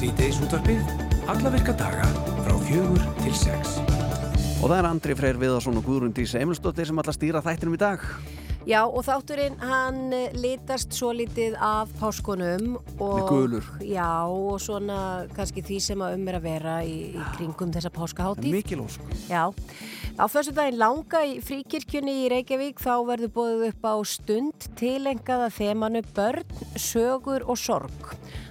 Sýteis útvarpið, alla virka daga frá fjögur til sex. Og það er Andri Freyr Viðarsson og Guðrún Dís Emilsdóttir sem að stýra þættinum í dag. Já, og þátturinn hann eh, litast svo litið af páskunum og, Með gulur. Já, og svona kannski því sem að um er að vera í, í kringum þessa páskahátíð. Mikil ósk. Já, á þessu daginn langa í fríkirkjunni í Reykjavík þá verður bóðið upp á stund tilengaða þemanu börn, sögur og sorg.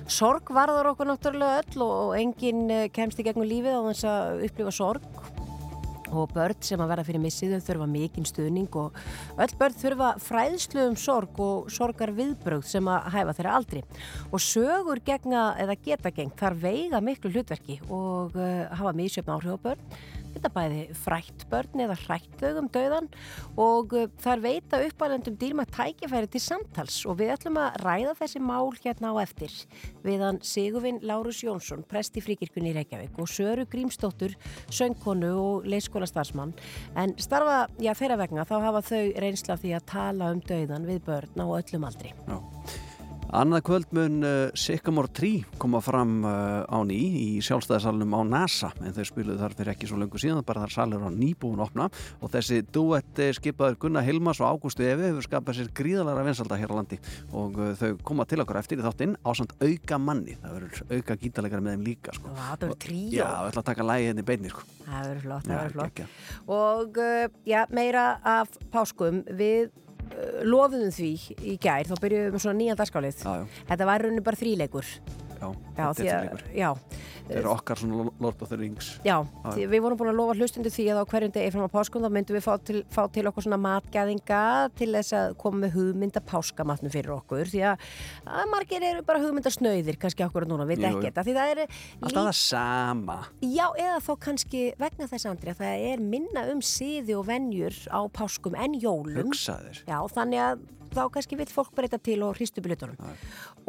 Sorg varðar okkur náttúrulega öll og, enginn eh, kemst í gegnum lífið á þess að upplifa sorg. Og börn sem að verða fyrir missiðu þurfa mikinn stuðning og öll börn þurfa fræðslu um sorg og sorgar viðbröð sem að hæfa þeirra aldri. Og sögur gegna eða geta geng þar veiga miklu hlutverki og uh, hafa mísjöfn áhrif á börn þetta bæði frætt börn eða hrætt þau um dauðan og uh, þar veita uppalendum dýrma tækifæri til samtals og við ætlum að ræða þessi mál hérna á eftir. Við hann Sigurvin Lárus Jónsson prest í fríkirkunni í Reykjavík og Söru Grímsdóttur söngkonu og leiskóla starfsmann en starfa, já þeirra vegna þá hafa þau reynsla því að tala um dauðan við börn á öllum aldri. Já. Annað kvöld mun uh, Sycamore 3 koma fram uh, á ný í sjálfstæðarsalunum á NASA en þau spiluðu þar fyrir ekki svo lengur síðan bara þar salur á nýbúin opna og þessi duetti skipaður Gunnar Hilmas og Ágústu Efi hefur skapað sér gríðalara vinsalda hér á landi og uh, þau koma til okkur eftir í þáttinn á samt auka manni það verður auka gítalegara með þeim líka sko. og það verður tríó Já, við ætlum að taka lægi henni beinni sko. það verður flott, það verður flott geggjað. og já, meira af páskum við lofuðum því í gær þá byrjuðum við svona nýjan dagskálið þetta var rauninni bara þríleikur já, já, þetta er Þeir eru okkar svona Lord of the Rings. Já, því við vorum búin að lofa hlustundu því að á hverjum degi fram á páskum þá myndum við fá til, fá til okkur svona matgæðinga til þess að koma með hugmynda páskamatnum fyrir okkur því að, að margir eru bara hugmyndasnauðir kannski okkur núna, við að því það er Alltaf það sama. Já, eða þó kannski vegna þess Andri að það er minna um siði og venjur á páskum en jólum. Hugsaðir. Já, þannig að þá kannski vil fólk breyta til og hristu byrjutunum.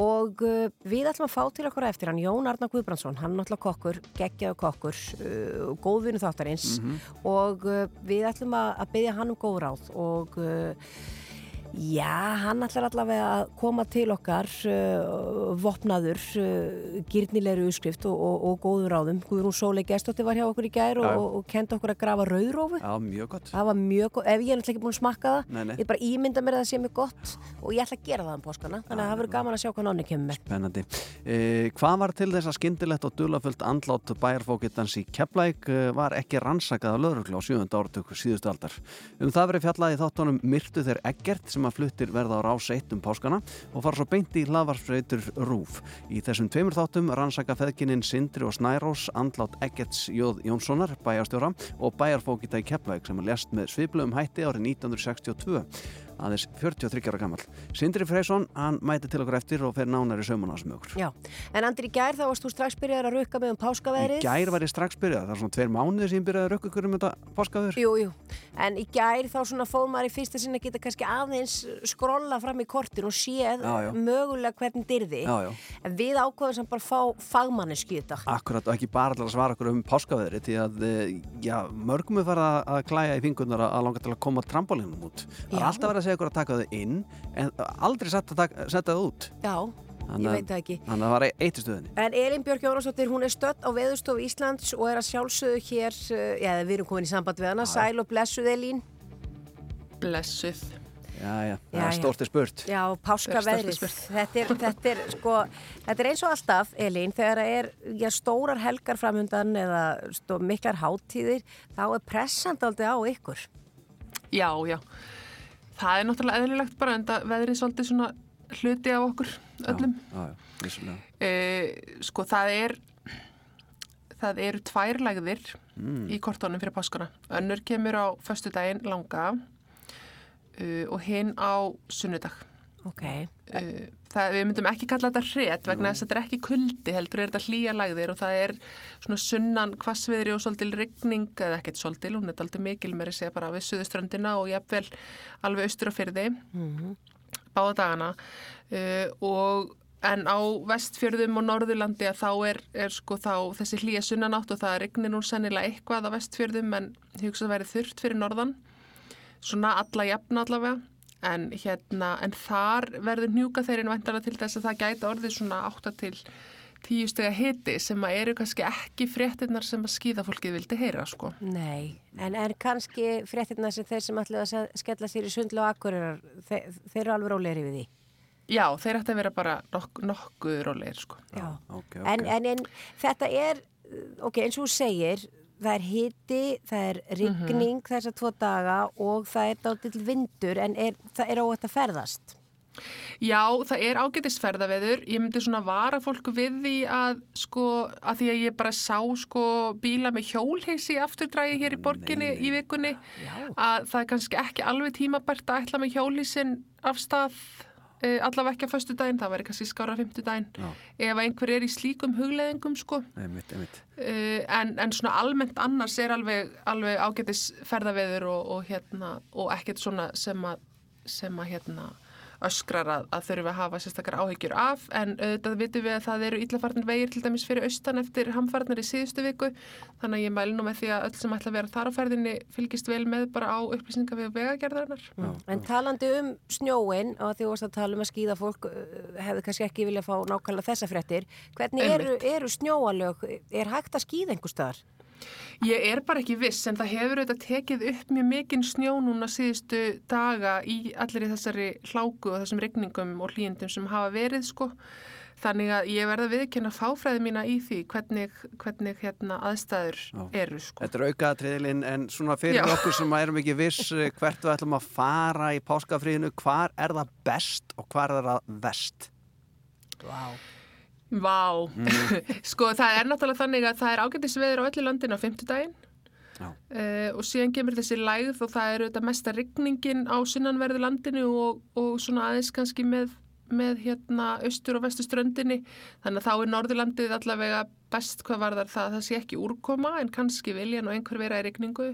Og uh, við ætlum að fá til okkur eftir hann Jón Arnar Guðbrandsson, hann er náttúrulega kokkur, geggjaðu kokkur, uh, góðvinu þáttarins. Og uh, við ætlum að, að byggja hann um góð ráð og Já, hann ætlar allavega að koma til okkar uh, vopnaður, uh, gyrnilegri útskrift og, og, og góður áðum. Guðrún Sólei Gestótti var hjá okkur í gær og, og, kendi okkur að grafa rauðrófu. Já, mjög gott Það var mjög gott, ef ég er náttúrulega ekki búin að smakka það Nei, nei. ég bara ímynda mér að það sé mjög gott og ég ætla að gera það um páskana þannig að það verður gaman að sjá hvað nonni kemur með Spennandi. Eh, hvað var til þess að skyndilegt og dulafullt andlátt bæjarfókittans í Keflæk eh, var ekki rannsakað af lögreglu á 7. áratöku síðustu aldar. Það verið fjallað í þáttunum Myrtu þeir Eggert sem að fluttir verða á rás 1 um páskana og fara svo beint í hlaðvarsfreitur Rúf. Í þessum tveimur þáttum rannsaka feðkininn Sindri og Snærós andlátt Eggerts Jóð Jónssonar bæjarstjóra og bæjarfókitta í Keflæk sem að lest með svipluðum hætti árið 1962 aðeins 43 ára gammal. Sindri Freysson, hann mæti til okkur eftir og fer nánar í saumanas með okkur. Já, en Andri í gær þá varst þú strax byrjaður að rukka með um Í páskaveðrið gær var ég strax byrjað, það er svona tveir mánuðir sem ég byrjaði að rökka ykkur um þetta páskaður. Jú, jú, en í gær þá svona fór maður í fyrsta sinna geta kannski aðeins skrolla fram í kortin og séð Já, já. mögulega hvernig dyrði Já, já. en við ákvaðum sem bara fá fagmanneski eh, já, Já. segja ykkur að taka þau inn en aldrei setja, þau út. Já, Þannig ég veit það ekki Þannig að það var eitt í stöðinni. En Elin Björk Jónasdóttir, hún er stödd á Veðurstofu Íslands og er að sjálfsögðu hér, uh, já við erum komin í samband við hana, sæl og blessuð Elín. Blessuð. Já, já, það Já, er já. stórt er spurt. Já, páskaveðrið. Þetta er, þetta, er, sko, þetta er eins og alltaf, Elín, þegar það er já, stórar helgar framhundan eða stó, miklar hátíðir, þá er pressand aldrei á ykkur. Já, já. Það er náttúrulega eðlilegt bara en það veðrið svolítið svona hluti af okkur öllum. Já, já. E, sko það er, það eru tvær lægðir í kortónum fyrir páskana. Önnur kemur á föstudaginn langa uh, og hinn á sunnudag. Ok. Uh, það, við myndum ekki kalla þetta hret vegna þess að þetta er ekki kuldi heldur er þetta hlýja lagðir og það er svona sunnan hvasviðri og svolítil rigning eða ekkert svolítil, hún er aldrei mikil með að segja bara við suðuströndina og jafnvel alveg austur á fyrði báða dagana. Uh, og en á vestfjörðum og norðurlandi að þá er, er sko þá þessi hlýja sunnanátt og það rignir nú sennilega eitthvað á vestfjörðum en hugsa að það væri þurft fyrir norðan. Svona alla jafna allavega en hérna, en þar verður njúka þeirinn væntalega til þess að það gæti orðið svona 8 til tíu stega hiti sem að eru kannski ekki fréttinnar sem að skíðafólkið vildi heyra sko. Nei, en, en kannski fréttirna sem þeir sem ætlaði að skella sér í sundlu og akkurirar, þeir, þeir eru alveg rólegri við því. Já, þeir ætti að vera bara nok nokkuð rólegir sko. Já. ok, ok. En, en, en þetta er, ok, eins og þú segir, það er hiti, það er rigning þessa tvo daga og það er dátill vindur en er, það er óvægt að ferðast. Já, það er ágætisferðaveður. Ég myndi svona vara fólku við því að sko, að því að ég bara sá sko bíla með hjólheysi afturdrægi hér í borginni í vikunni Já. að það er kannski ekki alveg tímabært að ætla með hjólheysin af stað allavega ekki á föstu daginn, það væri kannski skára á fymtu daginn Já. ef einhver er í slíkum hugleðingum sko. Einmitt, einmitt. Uh, en, en svona almennt annars er alveg, alveg ágætis ferðaveður og, og, hérna, og ekkert svona sem að, sem að hérna, öskrar að, að þurfi að hafa sérstakar áhyggjur af en auðvitað vitum við að það eru illafarnir vegir til dæmis fyrir austan eftir hamfarnir í síðustu viku þannig að ég mæli nú með því að öll sem ætla að vera þar á ferðinni fylgist vel með bara á upplýsingar við vegagerðarinnar. En talandi um snjóin og því að tala um að skýða fólk uh, hefði kannski ekki vilja fá nákvæmlega þessa fréttir. Hvernig eru, eru snjóalög? Er hægt að skýða einhver staðar? Ég er bara ekki viss en það hefur auðvitað tekið upp mjög mikinn snjó núna síðustu daga í allir í þessari hláku og þessum regningum og hlýjendum sem hafa verið sko. Þannig að ég verða viðkynna fáfræði mína í því hvernig, hvernig hérna aðstæður Já. eru sko. Þetta er aukaðatriðilinn en svona fyrir Já. okkur sem erum ekki viss eh, hvert við ætlum að fara í páskafríðinu, hvar er það best og hvar er það vest? Vá. Vá, sko það er náttúrulega þannig að það er ágættis veður á öllu landinu á fimmtudaginn. Já. uh, og síðan kemur þessi lægð og það eru þetta mesta rigningin á sunnanverðu landinu og, og svona aðeins kannski með, með hérna austur og vestur ströndinni þannig að þá er Norðurlandið allavega best hvað varðar það að það sé ekki úrkoma en kannski vilja nú einhver vera í rigningu.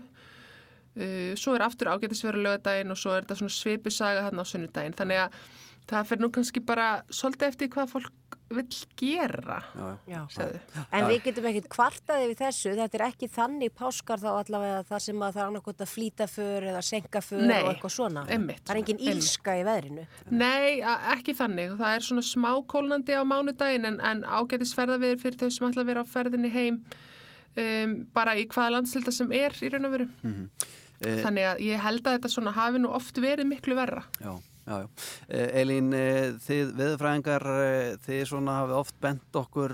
Uh, svo er aftur ágættis veður á lögadaginn og svo er þetta svona svipusaga þarna á sunnudaginn. Þannig að það fer nú kannski bara svolítið eftir hvað fólk vill gera Já, já. En við getum ekkert kvartaði við þessu, þetta er ekki þannig páskar þá allavega það sem að það er annarkot að flýta för eða senka Nei, og eitthvað svona. einmitt, Það er engin einmitt. ílska í veðrinu. Nei, ekki þannig. Það er svona smá kólnandi á mánudaginn en, en ágætis ferðaviður fyrir þau sem ætla að vera á ferðinni heim um, bara í hvaða landsilda sem er í raun og veru. Eh, Þannig að ég held að þetta svona hafi nú oft verið miklu verra. Já, já, já. Eh, Elín, eh, þið veðurfræðingar, eh, þið svona hafið oft bent okkur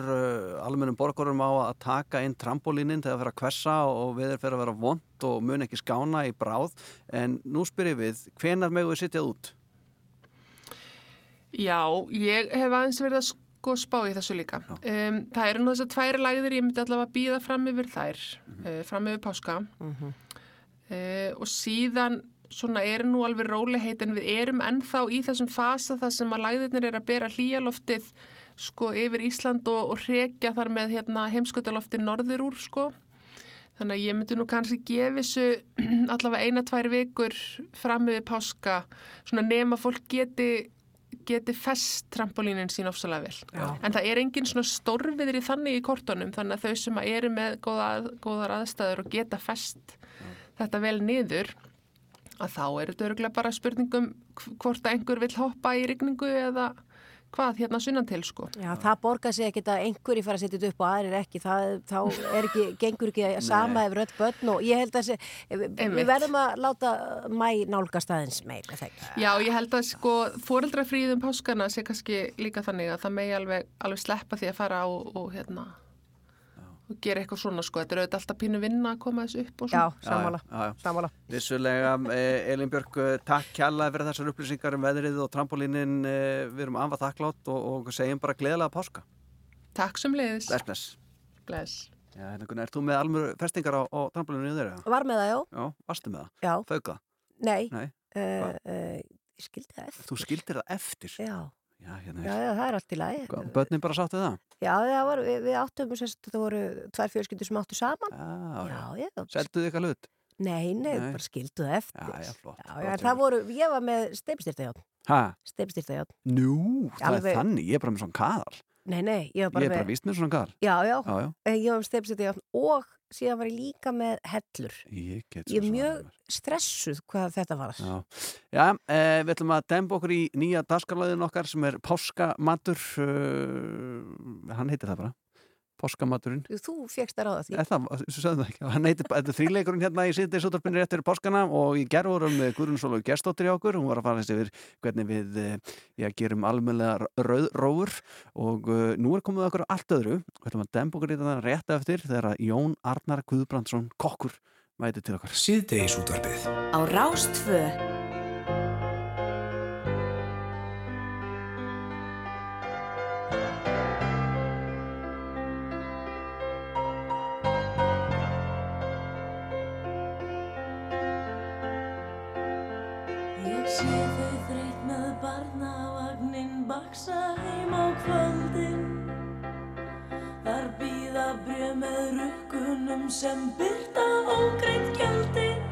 almennum borgurum á að taka inn trampolínin þegar það fyrir að kvessa og veður fyrir að vera vond og mun ekki skána í bráð. En nú spyrir við, hvenar megu við sitjað út? Já, ég hef aðeins verið að sko spá í þessu líka. Um, það eru nú þess að tværi lagðir, ég myndi allavega að býða fram yfir þær, uh, fram yfir páska. uh, og síðan svona er nú alveg rólegheit en við erum ennþá í þessum fasa þar sem að lagðirnir er að bera hlýjaloftið sko yfir Ísland og, og hrekja þar með hérna, heimskautalofti norður úr sko. Þannig að ég myndi nú kannski gefa þessu allavega eina, tvær vikur fram yfir páska svona nema fólk geti geti fest trampolínin sín ofsalega vel. Já. En það er engin svona stórviðri þannig í kortunum þannig að þau sem að eru með góða, góðar aðstæður og geta fest þetta vel niður að þá er þetta örgulega bara spurningum hvort að einhver vill hoppa í rigningu eða hvað hérna sunnan til sko. Já, það borgar sig ekkert að einhverji fara að setja þetta upp og aðrir ekki, það, þá er ekki, gengur ekki sama yfir öll börn og ég held að þessi, við verðum að láta mæ nálgast aðeins það ekki? Já, ég held að sko fóreldrafríðum páskana sé kannski líka þannig að það megi alveg, alveg sleppa því að fara og, og hérna og gera eitthvað svona sko, þetta er auðvitað alltaf pínu vinna að koma þessu upp og Já, svona. sammála, Já, já, já. sammála. Vissulega, eh, Elín Björk, eh, takk kjallaði fyrir þessar upplýsingar um veðrið og trampolínin. Eh, við erum anvað þakklátt og, og segjum bara gleðilega páska. Takk sem leiðis. Bless, bless. Bless. Já, hérna, Gunnar, ert þú með almur festingar á, á trampolínu í þeirra? Var með það, já? Já, varstu með það? Já, Fauka? nei, Nei, uh, uh, skildi það eftir. þú skildir það eftir. Já, Já, hérna já, já, það er allt í lagi. Hvað, Börnin bara sáttu það? Já, það var, við, við áttum, það voru tvær fjölskyldur sem áttu saman. Já, já. Selduðu eitthvað hlut? Nei, nei, Nei. bara skildu það eftir. Já, já, flott. Já, já, það voru, ég var með steipstyrtajátt, Hæ? steipstyrtajátt. Nú, það er þannig. Ég er bara með svona kaðal. Nei, nei, ég var Ég bara er bara með, víst með svona kaðal. já, já, ég var með steipstyrtajátt og síðan var ég líka með hellur. Ég, get Ég er mjög stressuð hvað þetta var. Já, Já eh, við ætlum að demba okkur í nýja dagskarlæðin okkar sem er páskamatur uh, hann heitir það bara páskamaturinn Þú fegst að ráða því. Er það, það þetta er þrýleikurinn hérna í síðdeis útarpinni rétt fyrir páskana og í gerð vorum við Guðrun Sólögu Gerstóttir hjá okkur, hún var að fara þessi yfir hvernig við eh, já, gerum almennilega rauðrófur og uh, nú er komið okkur á allt öðru, við ætlum að demba okkur í þetta rétt eftir þegar Jón Arnar Guðbrandsson kokkur mæti til okkar. Síðdeis útvarpið. á Rástfö baksa heim á kvöldin. Þar býða brjöð með rukkunum sem byrta ógreitt gjöldin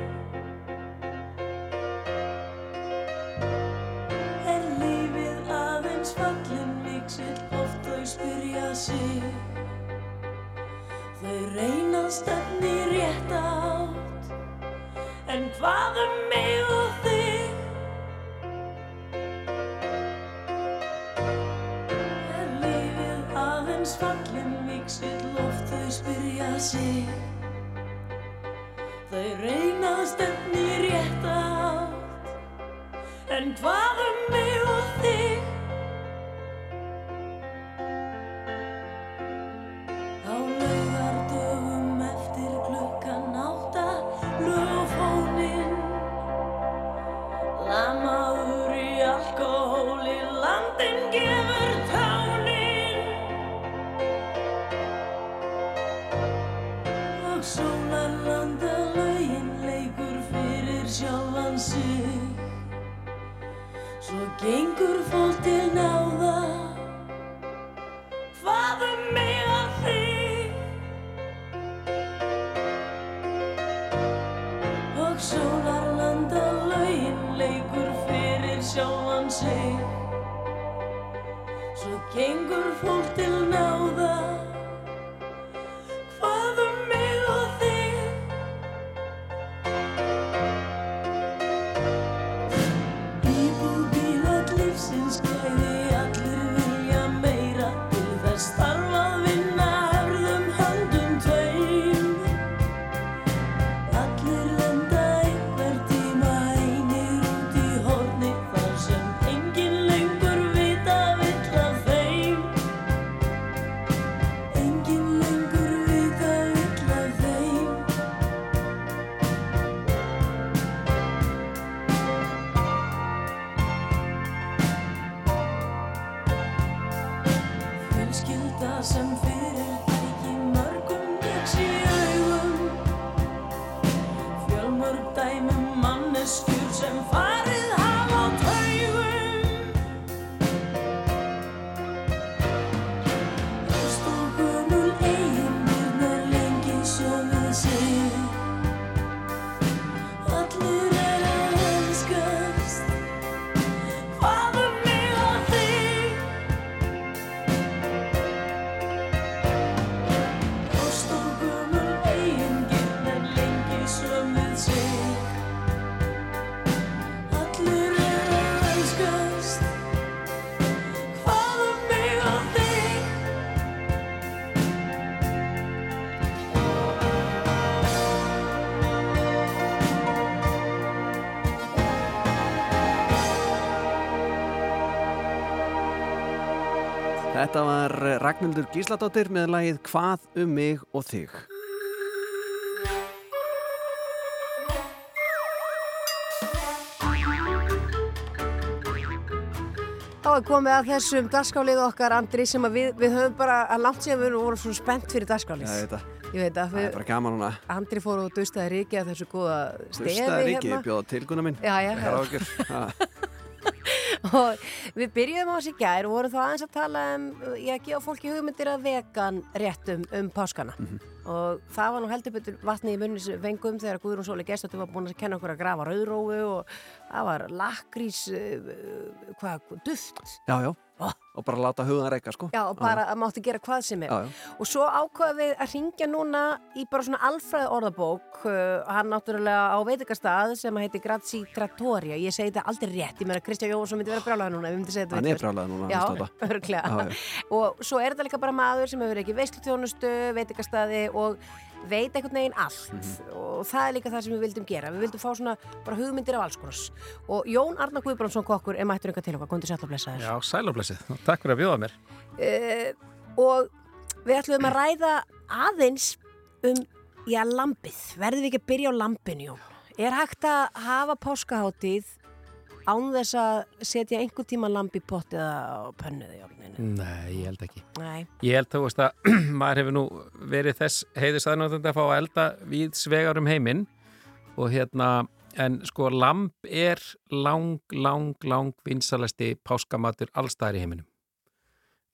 Er lífið aðeins fallin miksill oft þau spyrja sig. Þau reynað stefni rétt átt. En hvað um mig og þig? Fallin viksill oft þau spyrja sig? Þau reyna stefni rétt átt En hvað Ragnhildur Gísladóttir með lagið Hvað um mig og þig. Þá er komið að þessum dagskálið okkar, Andri, sem að við, við höfum bara að langt síðan við vorum svona spennt fyrir dagskálið. Já, ég veit það. Ég veit að Það við, er bara gaman núna. Andri fór og dustaði ríki að þessu góða stefi Dustaði ríki, hérna. bjóða tilguna minn. Já, já, Það er já. og við byrjuðum á þessi gær og vorum þá aðeins að tala um ég gefa fólki hugmyndir að vegan réttum um páskana Mhm. og það var nú heldur betur vatni í munnis vengum þegar Guðrún Sóli Gestóttir var búin að kenna okkur að grafa rauðrófu og það var lakrís uh, hvað, duft Já, já. Og bara láta hugan reyka sko Já, og bara að mátti gera hvað sem er. Já, já. Og svo ákvaðum við að ringja núna í bara svona alfræði orðabók, uh, hann náttúrulega á veitingastað sem heiti Grazi Trattoria. Ég segi þetta aldrei rétt, ég meina Kristján Jóhansson myndi vera brjálaður núna, ef við myndi segja þetta hann er brálaði núna Já, örglega. Og svo er þetta líka bara maður sem hefur ekki veisluþjónustu, veitingastaði og veit einhvern veginn allt Mhm. og það er líka það sem við vildum gera. Við vildum fá svona bara hugmyndir af alls konars. Og Jón Arnar Guðbrandsson kokkur er mættur einhver til okkar, komdu sætt og blessaður. Já, sælublessið. Takk fyrir að bjóða mér. uh, og við ætlum að ræða aðeins um, já, lampið. Verðum við ekki að byrja á lampinu, Jón? Er hægt að hafa páskaháttíð án þess að setja einhver tíma lamp í potti eða pönnuði? Nei, ég held ekki. Nei, Ég held þú veist að maður hefur nú verið þess heiðis aðnáttandi að fá að elda við svegar um heiminn og hérna, en sko lamp er lang, lang, lang vinsalasti páskamatur allstæðar í heiminum.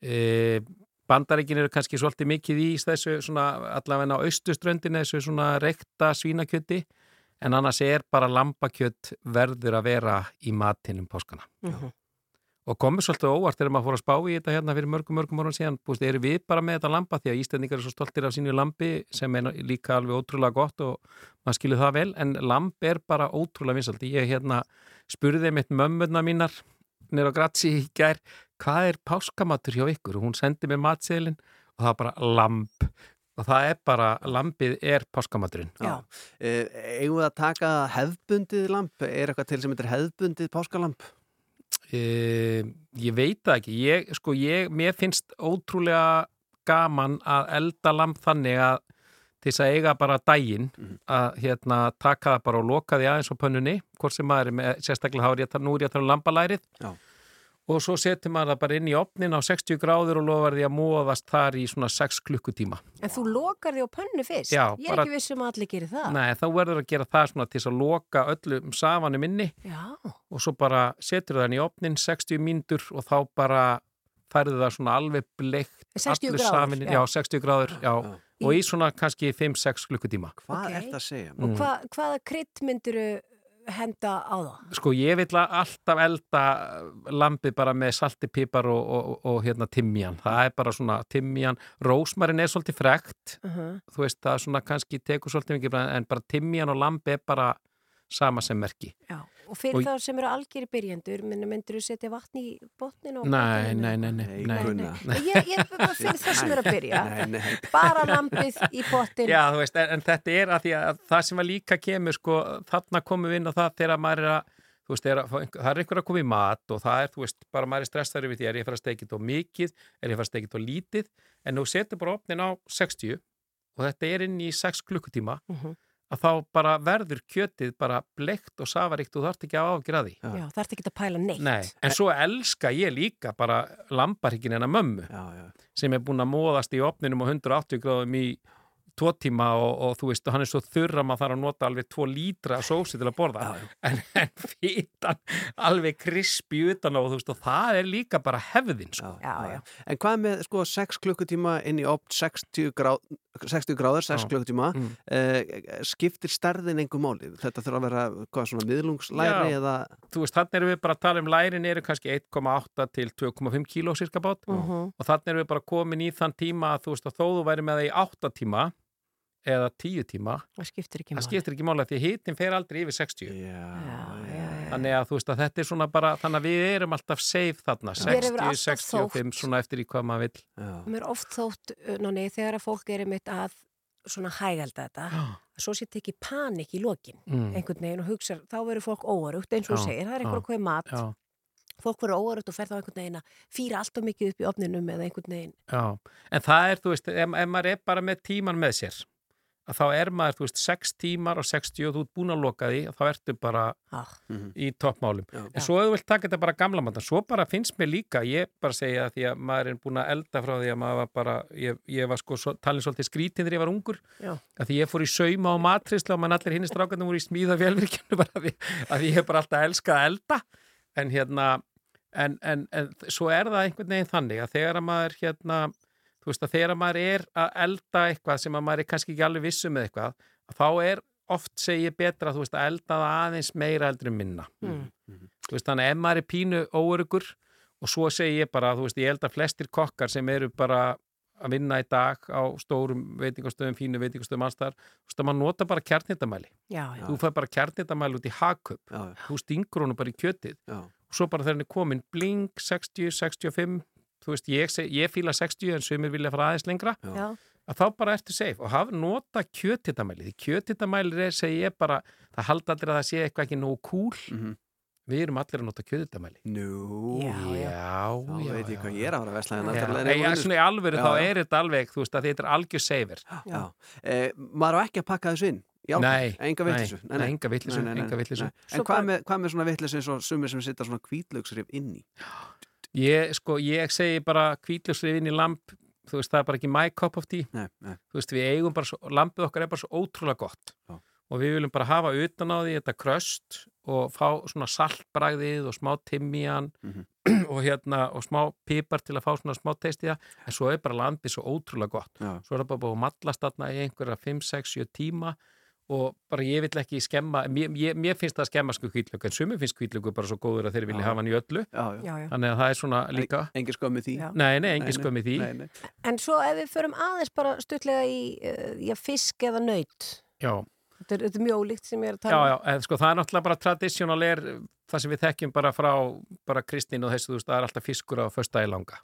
E, bandaríkin eru kannski svolítið mikið í þessu svona allavega á austuströndinu þessu svona reykta svínakjöti en annars er bara lambakjött verður að vera í matinum páskana. Mhm. Og komið svolítið óvart þegar maður fór að spá í þetta hérna fyrir mörgum, mörgum árum síðan. Búist, eru við bara með þetta lamba því að Íslandingar eru svo stoltir af sínu lambi sem er líka alveg ótrúlega gott og maður skilur það vel. En lamb er bara ótrúlega vinsaldi. Ég hérna spurði mitt mömmurna mínar nýra Grazi í gær hvað er páskamatur hjá ykkur? Og hún sendi mér matseðlinn og það var bara lamb. Og það er bara, lambið er páskamaturinn. Já. Eh, eigum við að taka hefbundið lamp er eitthvað til sem heitir hefbundið páskalamp e, ég veit það ekki ég, sko, ég, mér finnst ótrúlega gaman að elda lamp þannig að til þess að eiga bara daginn að hérna taka það bara og loka því aðeins á pönnunni, hvort sem maður er með sérstaklega tala, nú er ég að tala um lambalærið Já. Og svo setur maður það bara inn í opnin á 60 gráður og lofar því að móðast þar í svona 6 klukkutíma En þú lokar því á pönnu fyrst? Já, Ég er bara- ekki viss um að allir gerir það. Nei, þá verður að gera það svona til að loka öllum safanum inni Já, og svo bara setur það inn í opnin 60 mínútur og þá bara færðu það svona alveg bleikt 60 allur gráður, safinn- já. já. 60 gráður já. og í svona kannski 5-6 klukkutíma hvað Ok. er þetta að segja? og hva, hvaða krydd myndiru henda á það? sko ég vil alltaf elda lambið bara með salti, pipar og, og, og, hérna timjan, það er bara svona timjan, rósmarin er svolítið frekt. Uh -huh. þú veist það svona kannski tekur svolítið mikið en bara timjan og lambi er bara sama sem merki. Já, og fyrir Og- þá sem eru algjörði byrjendur, myndir þú setja vatn í botnin og nei, nei, nei, nei, Nei, nei. Gunna. Ég, ég bara fyrir það sem eru að byrja, Nei, nei. bara lampið í pottin. Já, þú veist, en, en þetta er að því að það sem að líka kemur, sko, þarna komum við inn á það þegar maður er að, þú veist, er að, það er einhver að koma í mat og það er, þú veist, bara maður er stressaður yfir því, er ég að fara að steikja þetta á mikið, er ég að fara að steikja þetta á lítið, en þú setur bara opnin á 60 og þetta er inn í 6 klukkutíma, Mhm. Að þá bara verður kjötið bara bleikt og safaríkt og þú þarft ekki að ágjöra því. Já, það ert ekki að pæla neitt. Nei, en svo elska ég líka bara að mömmu Já, já. sem er búin að móðast í opninum á 180 gráðum í tvo tíma og, og þú veist, hann er svo þurra að maður þarf að nota alveg tvo lítra sósi til að borða Já, já. en, en fítan alveg krispi utan á og þú veist og það er líka bara hefðin sko. Já, já. En hvað með sko 6 klukkutíma inn í opn 60, gráð, 60 gráður, 6 Já. klukkutíma Mm. eh, skiptir stærðin einhver máli? Þetta þurfa að vera hvað svona miðlungslæri Já. eða þú veist, þannig erum við bara að tala um lærin eru kannski 1,8 til 2,5 kíló cirka bát Mhm. og þannig erum við bara komin í þann tíma að þú veist að þó þú væri með það í 8 tíma eða 10 tíma Það skiptir ekki það máli. skiptir ekki máli af því hitin fer aldrei yfir 60 Já, Já, já. Þannig að þú veist að þetta er svona bara, þannig að við erum alltaf safe þarna, Mér hefur 60, alltaf 65, þótt- svona eftir í hvað maður vill. já. Mér er oft þótt, uh, Nonni, þegar að fólk er einmitt að svona hægalda þetta, Já. svo sé tekið panik í lokin, Mm. einhvern veginn og hugsa, þá verður fólk óarugt, eins og þú Já, segir, það er einhver að kveða mat, Já, fólk verður óarugt og fer þá einhvern veginn að fýra allt of mikið upp í opninum eða einhvern veginn. já. En það er, þú veist, ef, ef maður er bara með tíman með sér, að þá er maður, þú veist, 6 tímar og 60 og þú ert búin að loka því, þá ertu bara Ah, í toppmálum. Já. En svo ef þú vilt taka þetta bara gamla matan, svo bara finnst mér líka, ég bara segja því að maður er búin að elda frá því að maður var bara, ég, ég var sko svo, talin svolítið skrítin þegar ég var ungur, Já. að því ég fór í sauma og matrisla og mann allir hinn strákarnir voru í smíða bara að því að því ég hef bara alltaf elskað að elda, en hérna, en, en, en svo er það einhvern veginn þannig að þegar að maður hérna, þú veist að þegar að maður er að elda eitthvað sem að maður er kannski ekki alveg vissum með eitthvað, að þá er oft segi ég betra, þú veist, að elda það aðeins meira heldur en minna. mm. Þú veist, þannig að ef maður er pínu óörugur og svo segi ég bara, þú veist, ég held að flestir kokkar sem eru bara að vinna í dag á stórum veitingastöðum, fínu veitingastöðum allstar, þú veist að maður nota bara kjarnhitamæli. Já, já. Þú fær bara kjarnhitamæli út í já, þú stingur honum bara í kjötið já. og svo bara þegar hann er komin bling 60, 65 þú veist, ég, ég fíla 60 en sumir vilja fara aðeins lengra. Já, að þá bara ertu safe og hafa nota kjötitamæli því kjötitamæli er, segi ég bara það halda allir að það sé eitthvað ekki nógu cool. Mhm. við erum allir að nota kjötitamæli Nú, Já, já, þá já, veit ég já. hvað ég er að að vesla. Já, Já, þá já. er þetta alveg, þú veist, að þetta er algjör saver Já. Eh, maður á ekki að pakka þessu inn Já, Nei, enga nei, vittlisu nei, enga vitleysu. En hvað með, hvað með svona vittlisu eins og sumir sem sitta svona kvítlaugsrif inn í ég, sko, ég segi bara kvítljósrifin í lamp þú veist, það er bara ekki my cup of tea. Nei, nei, þú veist, við eigum bara, lampið okkar er bara svo ótrúlega gott. Já. og við viljum bara hafa utan á því þetta kröst og fá svona saltbragðið og smá timmian Mhm. og hérna, og smá pipar til að fá svona smá teistiða, en svo er bara lampið svo ótrúlega gott, já, svo er það bara búið að mallast þarna í einhverja 5, 6, 7 tíma og bara ég vill ekki skemma mér, ég, mér finnst það að skemma sko kvítlöku en sumir finnst kvítlöku bara svo góður að þeir vilja Já. hafa hann í öllu, já, já. þannig að það er svona líka Engi skömmi því Já. Nei, nei, engin nei, skömmi því Nei, nei. En svo ef við förum aðeins bara stuttlega í uh, já, fisk eða nöyt Já, þetta er, þetta er mjög ólíkt sem ég er að Já, tala um. já, en sko það er náttúrulega bara traditional er það sem við þekkjum bara frá bara Kristín og þessu, þú veist, það er alltaf fiskur á föstudagi langa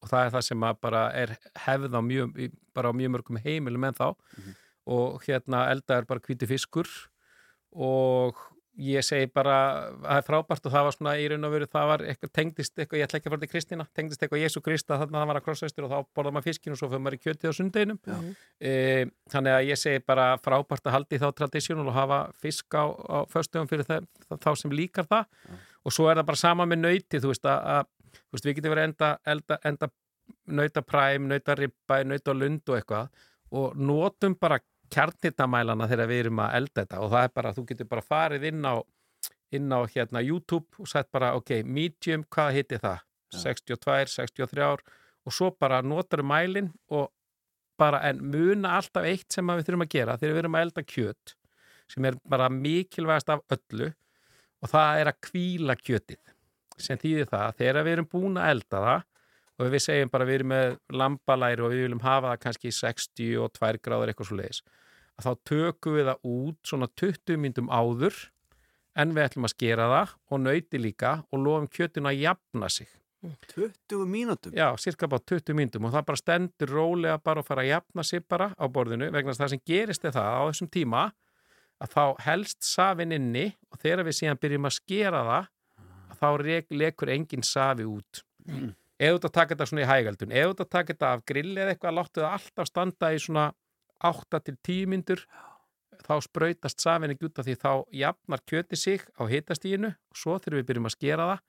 og það er það sem að bara er hefð á mjög, í- bara á mjög og hérna elda er bara hvíti fiskur og ég segi bara, það er frábært og það var svona í raun og veru, það var eitthvað tengdist eitthvað, ég ætla ekki að fara til Kristína, tengdist eitthvað Jésu Krista þannig að það var að krossvestur og þá borða maður fiskin og svo fyrir maður í kjötið á sundeginum e, þannig að ég segi bara frábært að haldi þá tradisjónul og hafa fisk á, á föstugum fyrir það, þá sem líkar það. Og svo er það bara sama með nöyti þú veist að, að þú veist, við getum verið enda, enda, enda nauta præm, nauta ribba, nauta lund og eitthvað og notum bara kjarnitamælana þegar við erum að elda þetta. Og það er bara, þú getur bara farið inn á inn á hérna YouTube og sett bara, ok, medium, hvað hitti það? 62, 63 og svo bara notar mælin og bara en muna alltaf eitt sem við þurfum að gera þegar við erum að elda kjöt sem er bara mikilvægast af öllu og það er að kvíla kjötið. Sem þýðir það að þegar við erum búin að elda það og við segjum bara við erum með lambalæri og við viljum hafa það kannski í 62 gráður eitthvað svo leiðis að þá tökum við það út svona 20 myndum áður en við ætlum að skera það og nöyti líka og lofum kjötinu að jafna sig. 20 mínútum? Já, cirka bara 20 myndum og það bara stendur rólega bara að fara að jafna sig bara á borðinu vegna það sem gerist er það á þessum tíma að þá helst safin inni og þegar við síðan byrjum að skera það að þá lekur engin safi út. Mm. Eða út að taka þetta svona í hægaldun eða út að taka þetta af grilli eða eitthvað láttu það alltaf standa í svona 8 til 10 myndur þá sprautast safin ekki út af því þá jafnar kjöti sig á hitastíginu og svo þegar við byrjum að skera það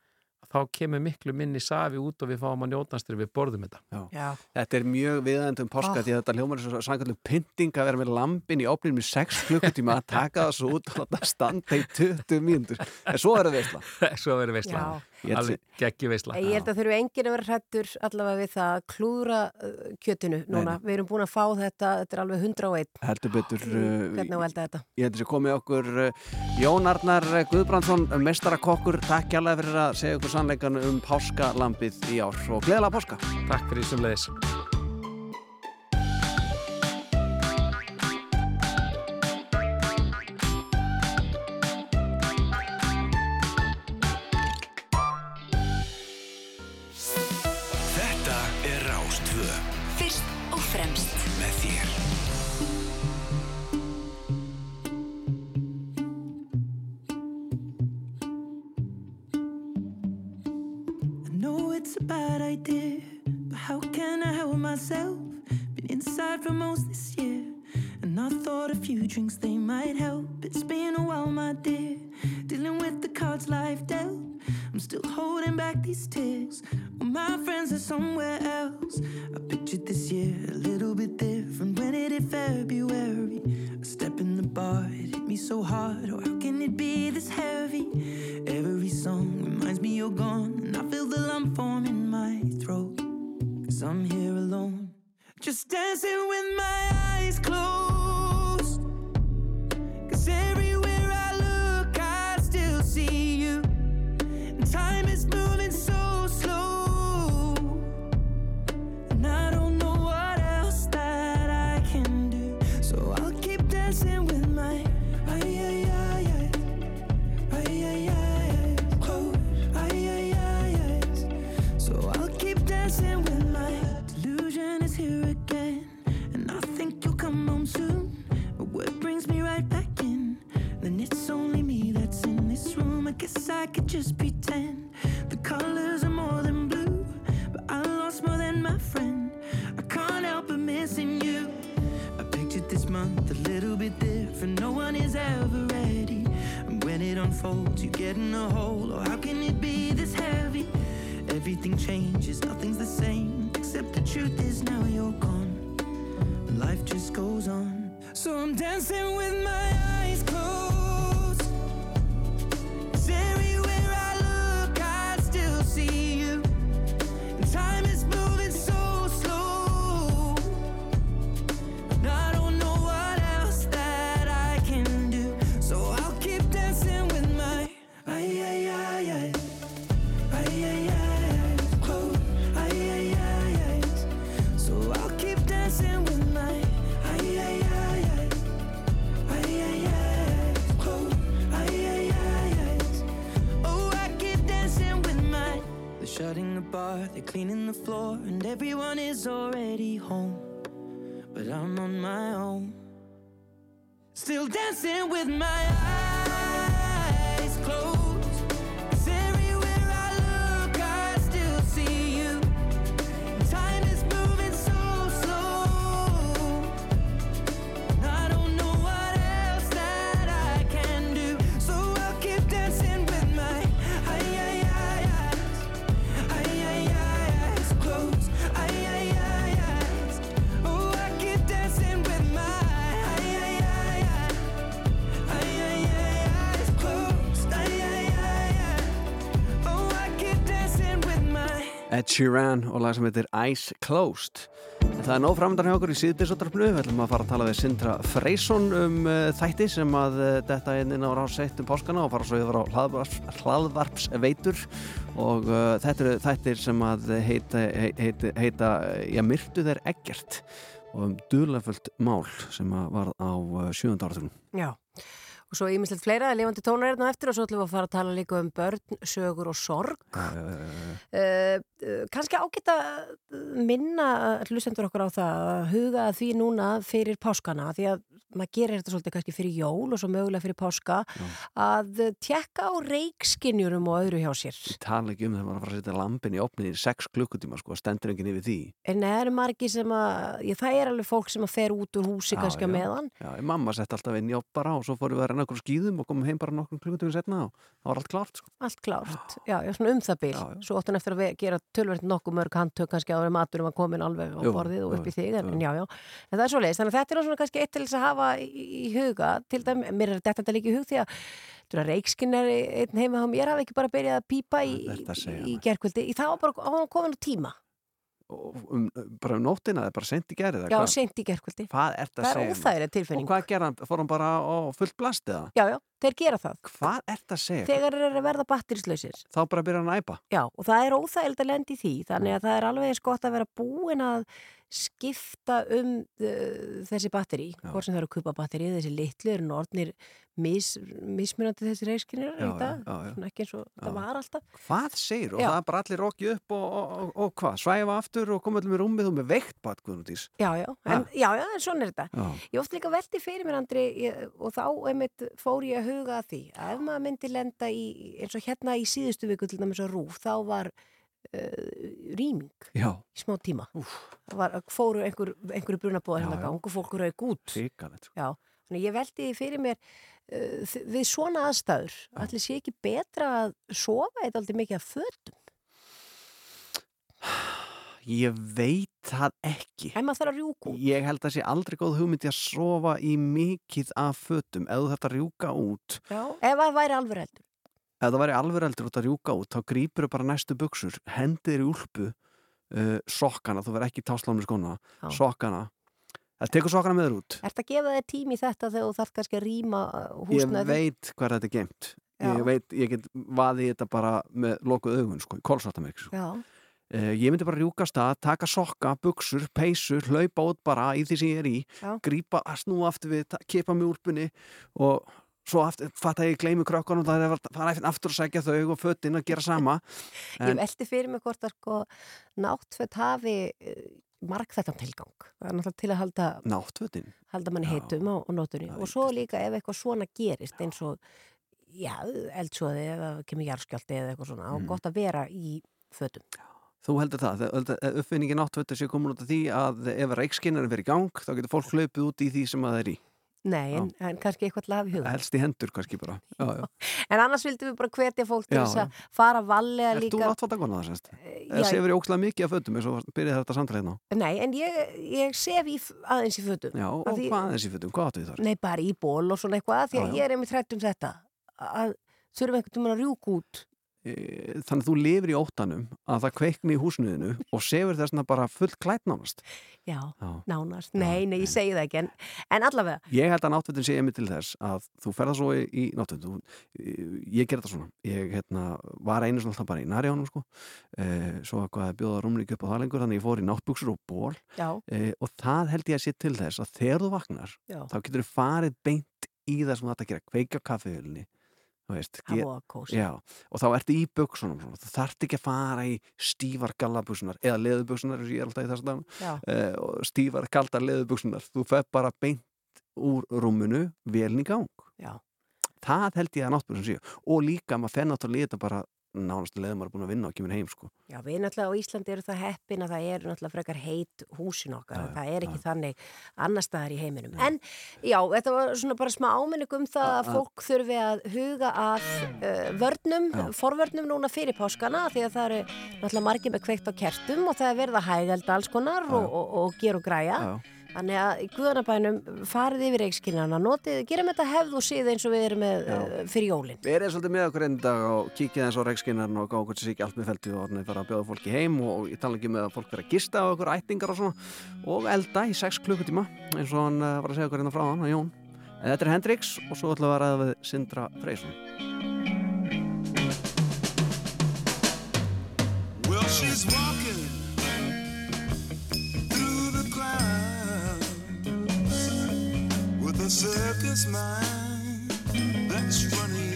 þá kemur miklu minni safi út og við fáum að njótast þegar við borðum þetta. Já. Þetta er mjög viðændum páska Oh. því að þetta hljómar er svo sannkvæmlega pynting að vera með lampin í opninu með 6 klukkutíma að taka það svo út og láta standa í 20 mínútur. En svo er það veistla svo verður veistla Já. Alveg geggi veistla Ég held að þurfu enginn að vera hrættur allavega við það að klúðra uh, kjötinu núna. Við erum búin að fá þetta, þetta er alveg 101. heldur betur uh, Hvernig á elda þetta? ég heldur sér komið okkur uh, Jón Arnar Guðbrandsson mestarakokkur, takk hjálpa fyrir að segja okkur sannleikan um páskalambið í ár og gleðilega páska Takk fyrir þessum leiðis everyone is already home. But I'm on my own. Still dancing with my eyes Sheeran og lag sem heitir Eyes Closed. En Það er nóg framöndan hjá okkur í síðdísotarpnu Við ætlum að fara að tala við Sindra Freysson um uh, þætti sem að uh, detta inn á ráseitt um páskana og fara svo yfir á hlaðvarps, hlaðvarpsveitur og uh, þetta eru þættir sem að heita, heita, heita já, myrtu þeir ekkert. Og um dulaföld mál sem að var á sjönda áratögnum Já, og svo ímislegt fleira, lifandi tónar á eftir og svo ætlum við að fara að tala líka um börn, sögur og sorg. Uh, uh, kannski ágætt að minna hlustendur okkur á það að huga að því núna fyrir páskana því að maður gerir þetta svolítið kannski fyrir jól og svo mögulega fyrir páska að tjekka á reikskinjurum og öðru hjá sér. Tala ekki um maður er að fara að setja lampin í opnið í sex klukkutíma sko, stendur enginn yfir því En það eru margi sem að, ég, það er alveg fólk sem að fer út úr húsi kannski já. meðan. Að renna okkur skýðum og komum heim bara nokkur klukkutíma setna og það var allt klárt sko. Allt klárt, já, já, svona um það já. Svo áttan eftir að gera tölverð nokkuð mörg handtök kannski áður en maturinn var komin alveg á borðið og upp í þig en, já, já, en það er svo leiðis Þannig að þetta er svona kannski eitt til þess að hafa í, í huga. Til dæmi, mér er þetta líka í hug því að að reikskinnari einn heima á mér hafi ekki bara byrjað að pípa í, er að í gerkvöldi í það var bara, hann komin á tíma um, bara um nóttina, það er bara sent í gerði Já, seint í Hvað að Það er maður? óþægileg Og tilfinning hvað gerði hann? Fór hann bara á fullt blast eða? Já, já, þeir gera það Hvað ert að segja? Þegar eru að verða batterislausir Þá bara byrja hann að æpa Já, og það er óþægild að lendi því, þannig að það er alveg eins gott að vera búin að skipta um uh, þessi batteri, hvort sem það eru kupa batteri, þessi litlu eru orðnir mis, mismunandi þessi reyskinir svona ekki eins og það var alltaf. Hvað segir? Og Já. það er bara allir rokki upp og, og, og, og hvað? Svæfa aftur og koma allir með rúmið og með veikt bat, Guðnútís Já, já, en, já, já, en svona er þetta. Já, Ég oft líka velti fyrir mér, Andri, ég, og þá einmitt fór ég að huga að því, að ef maður myndi lenda í, eins og hérna í síðustu viku til dæmis að rúf, þá var rýming já, í smá tíma. Það var, fóru einhver, einhverju brunabóða Já, hérna gang og fólk rauk út. sko. Já, þannig að ég veldi fyrir mér uh, við svona aðstæður. Allir sé ekki betra að sofa eitthvað aldrei mikið af fötum. Ég veit það ekki En maður þarf að rjúka út. Ég held að sé aldrei góð hugmyndi að sofa í mikið af fötum þarft að rjúka út Já. Ef það væri alveg heldur. Ef það væri alveg eldur út að rjúka út þá grípur bara næstu buksur hendir í úlpu uh, sokkana, þú verð ekki táslánu skóna Já. sokkana það tekur sokkana með þér út Ert að gefa þér tími þetta þegar þú þarf kannski að rýma ég húsnaði? veit hvað þetta er geimt Já. ég veit, ég get vaðið þetta bara með lokuð augun, sko, í kólsvartamik sko. Uh, ég myndi bara rjúka stað, taka sokka, buksur, peysur hlaupa út bara í því sem ég er í Já. grípa að snúa aftur við, kipa mig úlpunni og svo fatt að ég gleymi krökkunum það er að fara aftur að segja þau og fötin að gera sama ég veldi fyrir mig hvort að sko náttfött hafi uh, margþættan tilgang. Það til að halda, halda manni Já. heitum á, á nótunni. Já, Og svo líka ef eitthvað svona gerist eins og já, eldsvoði eða kemur jarðskjálti eða eitthvað svona og gott að vera í fötum. Þú heldur það, uppfinningin náttfötur sé komin út af því að ef reikskinnarinn fyrir í gang þá getur fólk hlaupið út í því sem að það er í Nei, en, en kannski eitthvað til að hafa í huga. helst í hendur kannski bara já, já. En annars vildum við bara hvetja fólk til þess að fara vallega Ert þú líka. náttfatakona það semst? Já, Eða sefur ég ókslega mikið af fötum eins og byrjaði þetta samtalið ná Nei, en ég, ég sef í, aðeins í fötum. Já, og því- hvað er þessi fötum? Hvað áttu við þar? Nei, bara í ból og svona eitthvað, því að já. ég er einmitt hrætt um þetta. Að þurfum einhvern tímann að rjúk út. E, Þannig að þú lifir í óttanum að það kveikni í húsnuðinu og sefur þessna bara full klætt nánast Já, Já. nánast. Nei, nei, ég segi það ekki, en, en allavega. Ég held að náttfötin sé einmitt til þess að þú ferða svo í, í náttfötin ég ger þetta svona ég hérna, var einu svona alltaf bara í nærjánum sko. e, svo hvað bjóða ekki upp á það lengur þannig ég fór í náttbuksur og ból Já, e, og það held ég að sé til þess að þegar þú vaknar já, þá getur þú farið beint í það sem að gera kveikja þú veist, það ge- var kósi. Já, og þá ertu í buksunum þú þarft ekki að fara í stífar gallabuksunar eða leðubuksunar að uh, og stífar kaldar leðubuksunar þú fer bara beint úr rúmunu velin í gang. Já, það held ég að náttbúrun séu og líka maður fer náttúrulega í þetta bara nánast leður maður er búin að vinna og kemur heim sko. já, við náttúrulega á Íslandi eru það heppin að það eru náttúrulega frekar heit húsin okkar, Já, en það er ekki já. þannig annar staðar í heiminum. En já, þetta var svona bara smá áminning um það að fólk þurfi að huga að uh, vörnum, forvörnum núna fyrir páskana, því að það eru náttúrulega margir með kveikt á kertum og það er verið að hægælda alls konar og, og, og gera og græja. Þannig að í Guðanabænum farið yfir reikskinnarna, notið, gerum þetta hefð og síð eins og við erum með uh, fyrir jólinn. Verið svolítið með okkur einn dag og kíkja eins á reikskinarinn og gáða okkur til sig allt með felti og orðinni fara að bjóða fólki heim og ég tala ekki með að fólk vera að gista á okkur ættingar og svona og elda í 6 klukkutíma eins og hann eh, var að segja okkur hérna frá hann, Jón. En þetta er Hendrix og svo ætlum við að ræða við Sindra Freysson. Well, circus mind that's running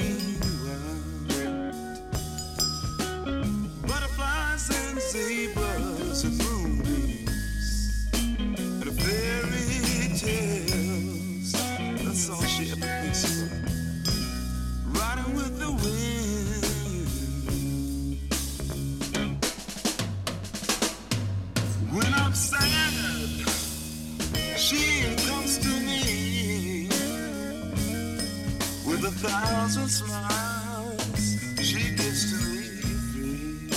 a thousand smiles. She gives to me free.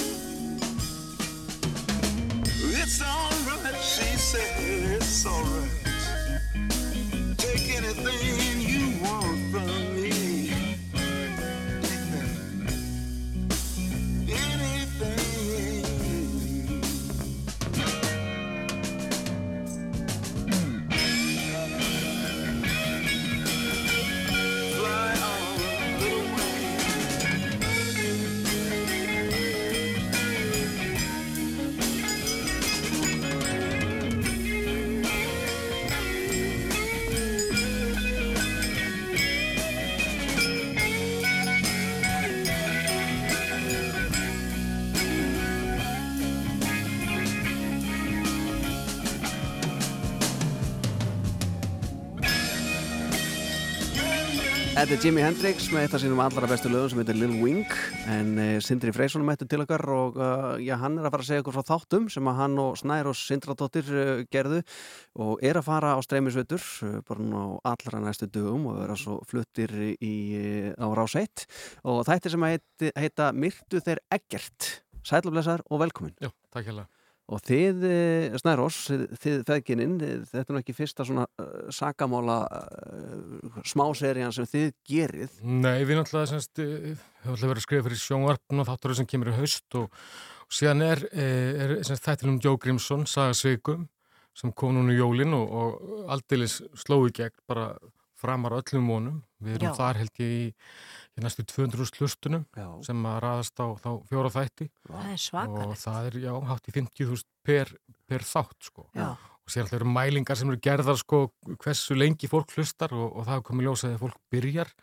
It's alright, she said, it's alright. Þetta er Jimi Hendrix með eitt af sínum allra bestu lögum sem heitir Lil Wing en uh, Sindri Freysson mættu til okkar og uh, já, hann er að fara að segja okkur frá þáttum sem að hann og Snær og Sindradóttir uh, gerðu og er að fara á streymisveitur bara nú á allra næstu dögum og vera svo fluttir í, á rás 1 og þættir sem heita Myrtu þeir Eggert. Sætlublesaður og velkomin. Já, takk hérlega. Og þið, eh, Snærós, þið feðgininn, þetta er nú ekki fyrsta svona uh, sakamála uh, smáserían sem þið gerið. Nei, við náttúrulega semst, eh, höfum alltaf verið að skrifa fyrir sjónvarpn og þáttur sem kemur í haust og, og síðan er, eh, er semst, þættilum Joe Grimson, Saga Sveikum, sem kom núna í jólin og, og aldeilis slói gegn bara framar öllum vonum. Við erum Já. þar held ég í, í næstu 200 hlustunum Já. sem að raðast á þá fjóra þætti Það er svakar. og það er, já, hátt í 50.000 per, per þátt, sko. Já. Og sér alltaf eru mælingar sem eru gerðar, sko, hversu lengi fólk hlustar og, og það er komið ljósa þegar fólk byrjar.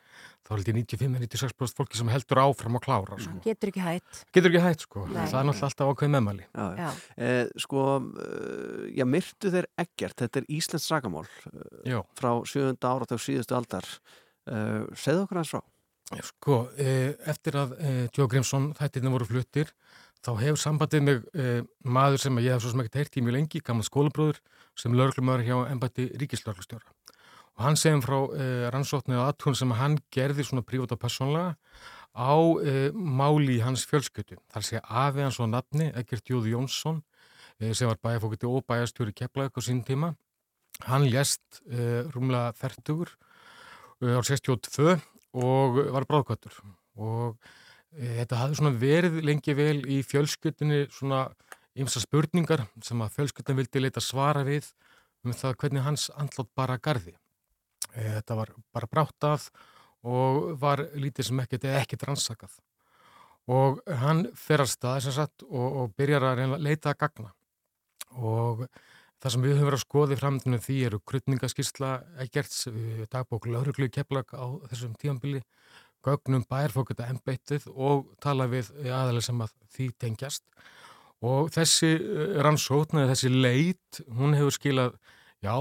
Þá held ég 95-96% fólki sem heldur áfram að klára, sko. Getur ekki hætt. Getur ekki hætt, sko. Nei. Það er náttúrulega alltaf ákveð meðmæli. Já, já. Já. Eh, sko, uh, já, Myrtu þeir Eggert, þetta er Íslands sakamál uh, Já. frá 7. áratug síðustu aldar. Uh, segðu okkur hans frá. Sko, eh, eftir að eh, Joe Grimson þættirna voru fluttir þá hefur sambandið mig eh, maður sem ég hef svo sem ekkert heyrt í mjög lengi, gammal skólabróður sem lögreglumöður hjá embætti ríkislörglustjóra og hann segum frá eh, rannsóknið og aðtun sem hann gerði svona prívat og persónlega á eh, máli í hans fjölskyttu. Það sé afi hans og nafni, Egert Jóði Jónsson eh, sem var bæjarfókiti og bæjarstjóri Keflavík á sín tíma. Hann lést eh, rúmlega þertugur á 62 og var bráðkvættur og e, þetta hafði svona verið lengi vel í fjölskyttunni svona ymsa spurningar sem að fjölskyttan vildi leita svara við um það hvernig hans andlátt bara gardi. E, þetta var bara bráttað og var lítið sem ekkert eða ekkert rannsakað. Og hann fer að stað sem sagt og, og byrjar að reyna að leita að gagna. Og Það sem við höfum verið að skoða í framtíðinu því eru krytningaskísla ekkert dagbók lauruglu kepplag á þessum tíanbili, gögnum bærfókita ennbeitið og tala við aðalega sem að því tengjast. Og þessi eh, rannsókn eða þessi leit, hún hefur skilað já,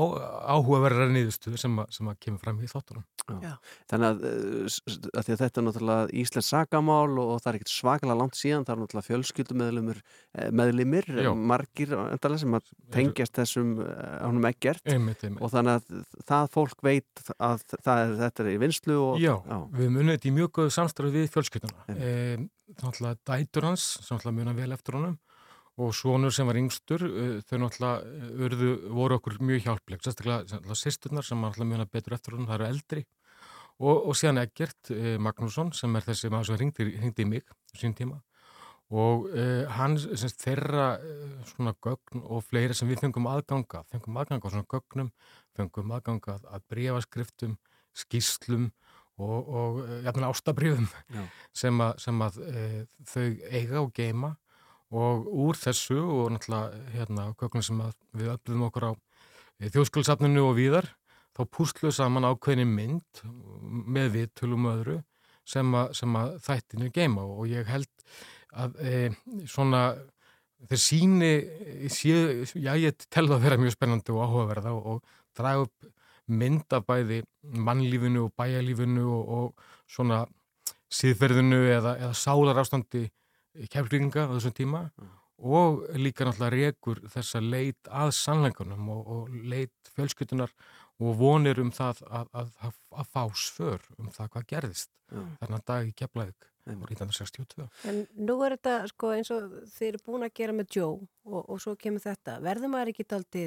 áhugaverðar nýðustuð sem, sem að kemur fram í þáttunum. Þannig að, eh, að þetta er náttúrulega Íslands sagamál og það er ekkert svakalega langt síðan, það er náttúrulega fjölskyldumöðlumir eh, meðlimir, Já. margir sem að tengjast þessum ánum eh, ekkert einmitt, einmitt. og þannig að það fólk veit að er, þetta er í vinslu og, Já, já. við munum þetta í mjög góðu samstarfi við fjölskylduna. E, þannig að dætur hans, sem náttúrulega munar vel eftir honum og svonur sem var yngstur þau náttúrulega urðu, voru okkur mjög hjálpleg. Sérstaklega sýsturnar sem náttúrulega mjög betur eftir hún, það eru eldri. Og, og síðan Egert eh, Magnússon sem er þessi maður sem ringdi, ringdi í mig sín tíma. Og eh, hann semst þeirra eh, svona gögn og fleiri sem við fengum aðganga fengum aðganga á svona gögnum fengum aðganga að, að breyfaskriftum skýslum og, og jafnveg ástabrjöfum sem að, sem að þau eiga og geima og úr þessu og náttúrulega hérna köknum sem við öflum okkur á eh, þjóðskólusafninu og víðar þá pústluðu saman ákveðni mynd með við tölum öðru sem að, sem að þættinu geima og ég held að e, svona þeir síni sé, já ég tel það að vera mjög spennandi og áhugaverða og, og draga upp mynd af bæði mannlífinu og bæjarlífinu og, og svona síðferðinu eða, eða sálarástandi keflinga á þessum tíma mm. og líka náttúrulega rekur þessa leit að sannleikunum og, og leit fjölskytunar og vonir um það að, að, að, að fá svör um það hvað gerðist mm. þennan dag í keflaug á 1962. En nú er þetta sko eins og þeir eru búin að gera með Joe og, og svo kemur þetta. Verður maður ekki aldrei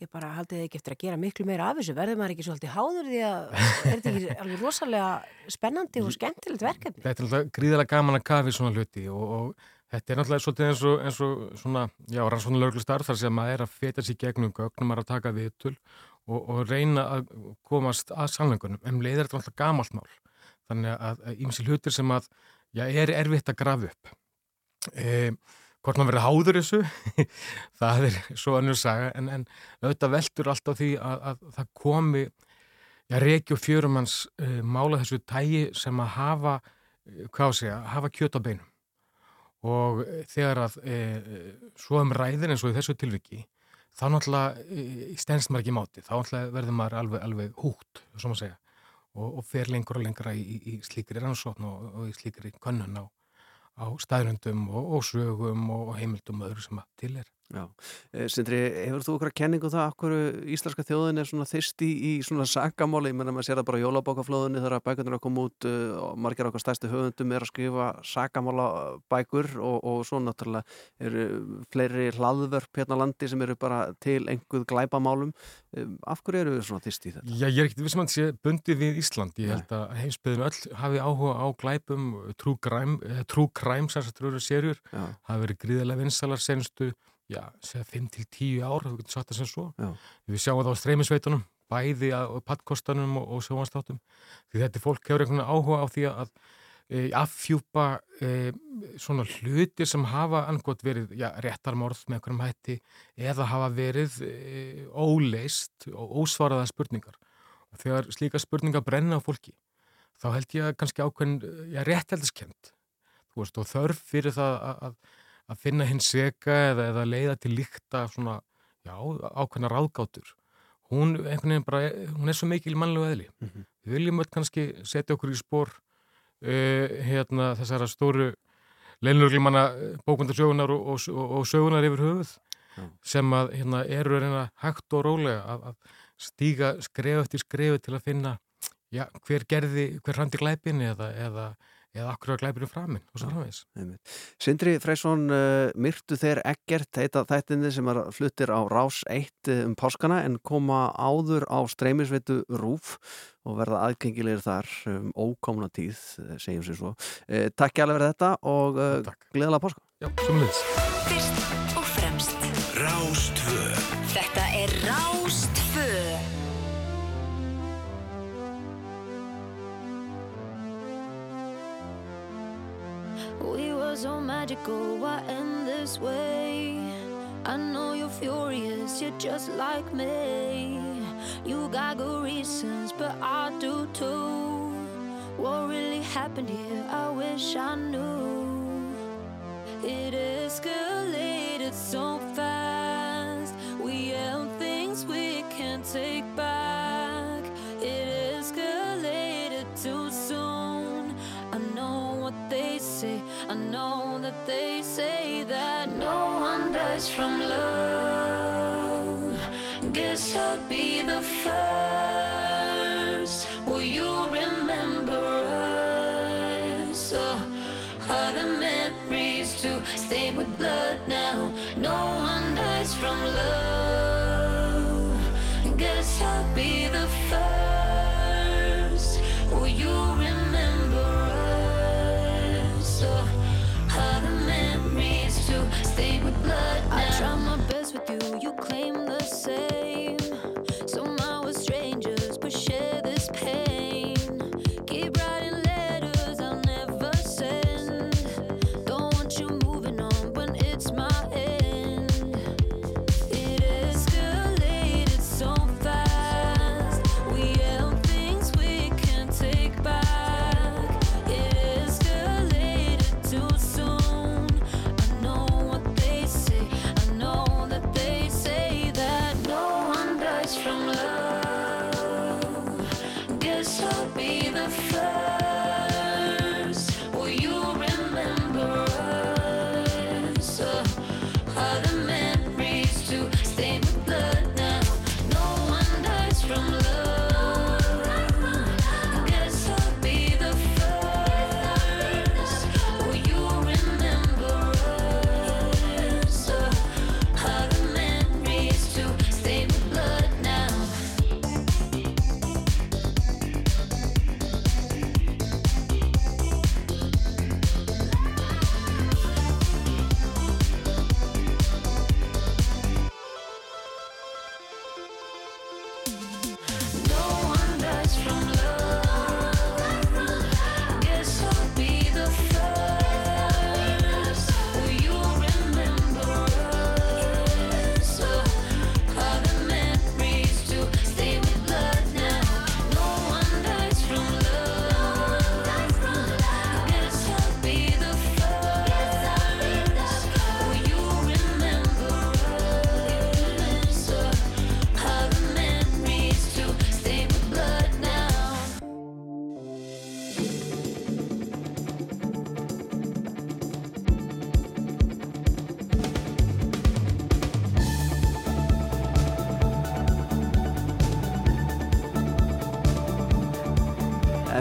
ég bara haldið ekki eftir að gera miklu meira af þessu. Verður maður ekki svolítið háður því að er þetta ekki alveg rosalega spennandi og skemmtilegt verkefni? Þetta er alltaf gríðilega gaman að kafi svona hluti og, og þetta er náttúrulega svolítið eins og, eins og svona, já, rannsóna löglustarf þar sem maður er að feta sér gegnum gögnum, maður að taka viðtul og, og reyna að komast að sannleikunum, en um leiðir þetta alltaf gamalt mál. Þannig að ímsi hlutir sem að, já, er erfitt að grafa upp. Eða hvort maður verið háður þessu það er svo annur saga en, en auðvitað veldur alltaf því að, að það komi ja, og fjörumanns uh, mála þessu tægi sem að hafa uh, hvað sé að hafa kjöt á beinum. Og uh, þegar að svo um ræðin eins og í þessu tilviki þá náttúrulega stennst maður ekki máti þá náttúrulega verður maður alveg, alveg húgt og, og fer lengur og lengra í, í, í slíkri rannsókn og, og í slíkri könnun á á staðröndum og, og sögum og heimildum og öðru sem að til er. Já, eh, Sindri, hefur þú okkar kenningu um það okkur íslenska þjóðin er svona þyrsti í, svona sakamáli, ég menna maður sér það bara jólabókaflóðinni þegar bækurnar er að koma út uh, og margir okkar stærsti höfundum er að skrifa sakamála bækur og, og svo náttúrulega eru fleiri hlaðvörp hérna landi sem eru bara til einhverð glæpamálum. Um, af hverju eru þau svona þyrsti í þetta? Já, ég er ekkert vissum að það sé bundið við Ísland, ég held að heimsbyðinu öll hafi áhuga á glæpum, trú kræm, sérstaklega hafi já, segja 5-10 ár, þú getur sagt það sem svo. Já. Við sjáum það á streymisveitunum, bæði á pattkostanum og, og sjóanstáttum. Því þetta fólk hefur einhvern áhuga á því að e, affjúpa e, svona hluti sem hafa angot verið já, réttarmorð með einhverjum hætti eða hafa verið e, óleist og ósvaraða spurningar. Og þegar slíka spurningar brenna á fólki, þá held ég að kannski ákveðin, já, rétthældiskend. Þú veist, og þörf fyrir það að, að að finna hins seka eða, eða leiða til líkta svona, já, ákveðna ráðgátur. Hún, bara, hún er svo mikil mannlega eðli. Mm -hmm. Við viljum öll kannski setja okkur í spór uh, hérna, þessara stóru leinluglumanna bókundarsögunar og, og, og, og sögunar yfir höfuð Já. sem að hérna, eru reyna hægt og rólega að, að stíga skref eftir skrefi til að finna já, hver gerði, hver hrandi glæpin eða, eða, eða akkur að glæpinu framinn og svo. Einmitt. Sindri Freysson, uh, myrtu þeir ekkert heita þættinni sem er fluttir á Rás 1 um páskana en koma áður á streymisveitu Rúf og verða aðgengilegir þar um ókomna tíð, eh, segjum sér svo. Uh, takk ég alveg fyrir þetta og uh, gleðilega páska. Já, sem liðs. Fyrst og fremst Rástvö So magical, why end this way? I know you're furious, you're just like me. You got good reasons, but I do too. What really happened here? I wish I knew. It escalated so fast. We held things we can't take back. It escalated too soon. I know what they say. Know that they say that no one dies from love. Guess I'll be you, you claim the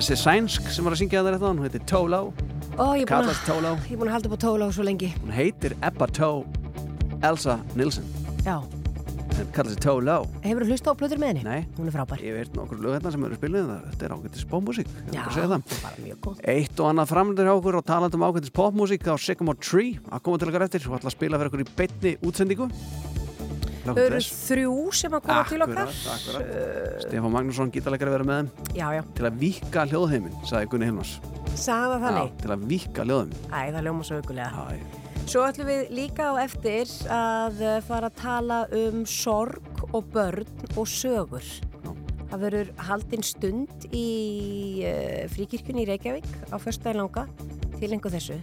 Þessi sænsk sem var að syngja þetta hún heitir Tolo, Ó, ég er kallast Tolo ég er búin að halda upp á tóla svo lengi. hún heitir Ebba Tó Elsa Nilsson Já. en kallast Tolo Hefur þú hlusta á plötur með henni? Nei. Hún er frábær. ég veit nokkur lög hérna sem eru spiluð það þetta er ágættis popmusík Já, það. bara mjög góð. Eitt og annað framöndir hjá okkur og talandi um ágættis popmusík á Sycamore Tree að koma til okkar eftir og ætla að spila fyrir okkur í beinni útsendingu Þau eru þrjú sem að koma til okkar. Akkurat, akkurat Stefán Magnússon gítalegari verið með þeim. Já, já, til að vika hljóðheimin, sagði Gunni Hilmars. Sagða það þannig. til að vika hljóðheimin Æ, það ljóma svo aukulega. Já, Svo ætlum við líka á eftir að eh, fara að tala um sorg og börn og sögur. Það verður haldinn stund í uh, fríkirkjunni í Reykjavík á föstudaginn langa. Til einhver þessu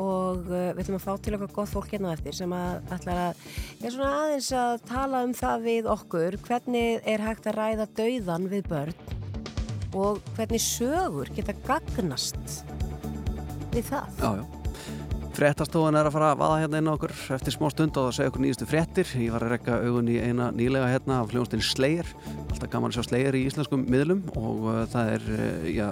og uh, við ætlum að fá til okkar gott fólk hérna eftir sem að ætlar að er svona aðeins að tala um það við okkur hvernig er hægt að ræða dauðan við börn og hvernig sögur geta gagnast við það. Já, já. Fréttastofan er að fara að vaða hérna inn á okkur eftir smá stund og að segja okkur nýjustu fréttir. Ég var að rekka augun í eina nýlega hérna af hljónstinni Slayer. Alltaf gaman að sjá Slayer í íslenskum miðlum og uh, það er uh, já,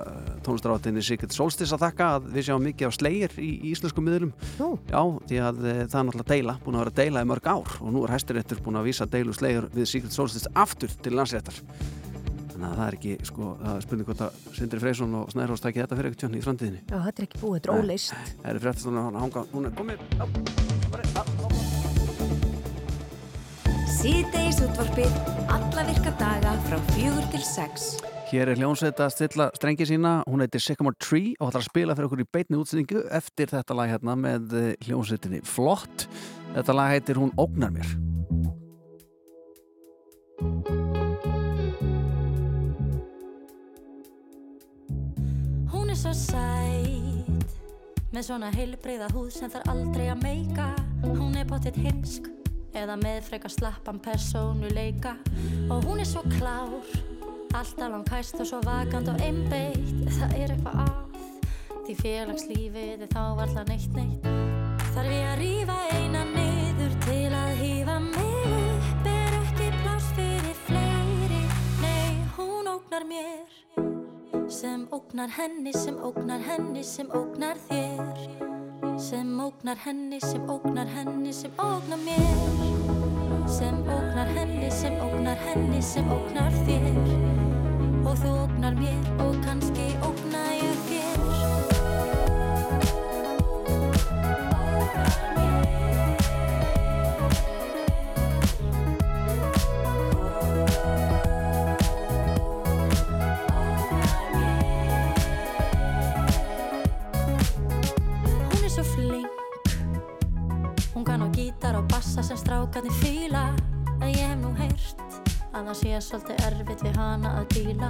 tónlistarátinni Sigurd Solstis að þakka að við sjáum mikið af Slayer í íslenskum miðlum. Nú. Já, því að uh, það er náttúrulega deila, búin að vera deila í mörg ár og nú er hæstiréttur búin að vísa deilu Slayer við Sigurd Solstis aftur til landsréttar. Þannig að það er ekki, sko, það er spurning hvort að Sindri Freysson og Snærós takki þetta fyrir ekkert tjón í framtíðinni. Já, þetta er ekki búið, þetta er óleist. Það eru fréttastofan að hanga, hún er komið. Já, bara, já, já. Síðdeis útvarpið alla virka daga frá fjögur til sex. Hér er hljónsveit að stilla strengi sína, hún heitir Sycamore Tree og ætlar að spila fyrir okkur í beitni útsendingu eftir þetta lag hérna með eh, hljónsveitinni Flott. Þetta lag heitir Hún ógnar mér. Svo sæt. Með svona heilbreyða húð sem þarf aldrei að meika. Hún er pottitt heimsk Eða með frekar slappan persónuleika. Og hún er svo klár Alltaf langhæst og svo vakant og einbeitt. Það er eitthvað að Því félagslífið er þá varla neitt neitt. Þarf ég að rífa eina niður til að hýfa mig? Upp Er ekki pláss fyrir fleiri. Nei, hún ógnar mér sem ógnar henni, sem ógnar henni, sem ógnar þér. Sem ógnar henni, sem ógnar henni, sem ógnar mér. Sem ógnar henni, sem ógnar henni, sem ógnar þér. Og þú ógnar mér og kannski ógna ég þér. Hún bassa sem strákarnir fíla. En ég hef nú heyrt að það sé svolítið erfitt við hana að díla.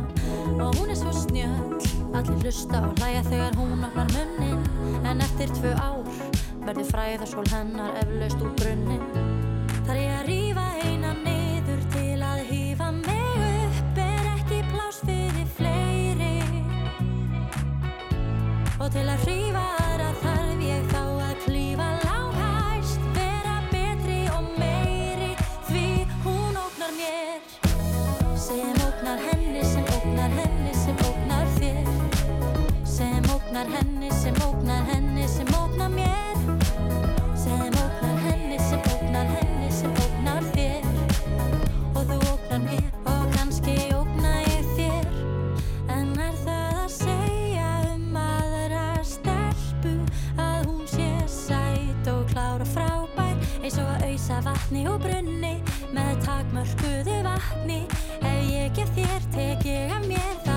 Og hún er svo snjöll Allir hlusta og hlæja þegar hún opnar munnin. En eftir tvö ár verður fræðarsól hennar eflaust úr brunnin Þar ég að rífa eina niður til að hýfa mig upp Er ekki pláss fyrir fleiri. Og til að hrífa ógnar henni, sem ógnar henni, sem ógnar mér. Sem ógnar henni, sem ógnar henni, sem ógnar þér. Og þú ógnar mér og kannski ógna ég þér. En er það að segja um aðra stelpu að hún sé sæt og klár og frábær eins og að auðsa vatni og brunni með takmörkuðu vatni? Ef ég gef þér tek ég að mér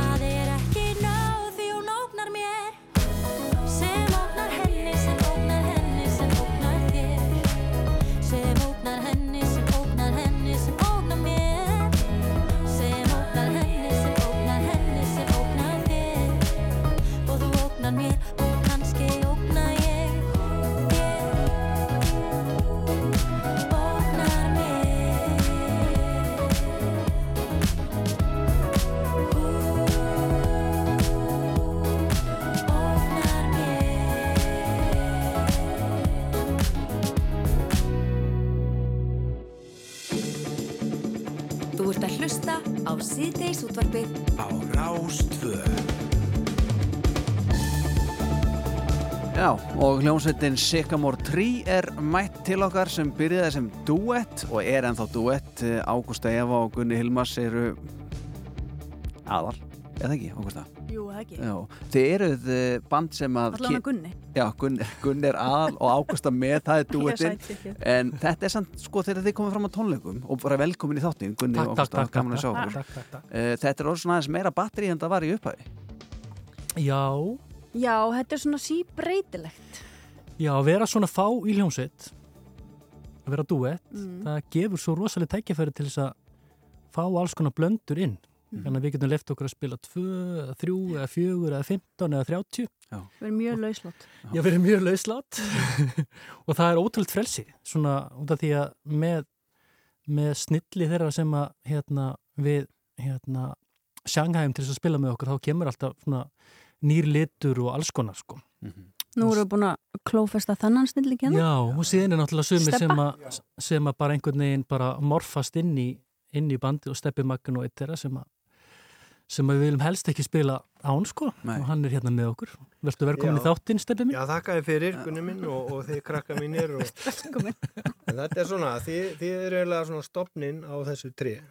Já, og hljómsveitin Sycamore Tree er mætt til okkar sem byrjaði sem duett og er ennþá duett. Ágústa Eva og Gunni Hilmas eru aðal, eða ekki, Ágústa? Jú, það ekki. Já, þið eruð eh, band sem að... Allan að Gunni. Já, Gunni, Gunni er aðal og Ágústa með, það er ekki. En þetta er samt, sko, þegar þið komið fram á tónleikum og bara velkomin í þáttin, Gunni Takk, og Ágústa, takk, gaman að takk, sjá okkur. takk, takk, takk. Eh, Þetta er orðið svona aðeins meira batteri en það var í upphæði. Já, Já, þetta er svona síbreytilegt. já, að vera svona fá í hljómsveit að vera duett, Mm. það gefur svo rosalega tækifæri til þess að fá alls konar blöndur inn Mhm. þannig að við getum left okkur að spila 2, eða 3, eða 4, eða 15 eða 30 Það er mjög lauslátt. Já, við erum mjög lauslátt og það er ótrúlega frelsi svona út af því að með, með snilli þeirra sem að hérna, við hérna, Shanghæum til þess að spila með okkur, þá kemur alltaf svona nýr litur og alls konar sko. Nú erum við búin að klófesta þannan snilling hérna. Já, og síðan er náttúrulega sumir sem, að- sem að bara einhvern veginn bara morfast inn í, inn í bandi og steppi makkin og eitt þeirra sem að sem að við viljum helst ekki spila án sko Nei. og hann er hérna með okkur Vertu velkomin í Já. þáttinn, steppi minn? Já, þakka þið fyrir, Gunni minn og, og þið krakka mínir og... Þetta er svona, þið, þið eru eiginlega svona stopnin á þessu tré Já.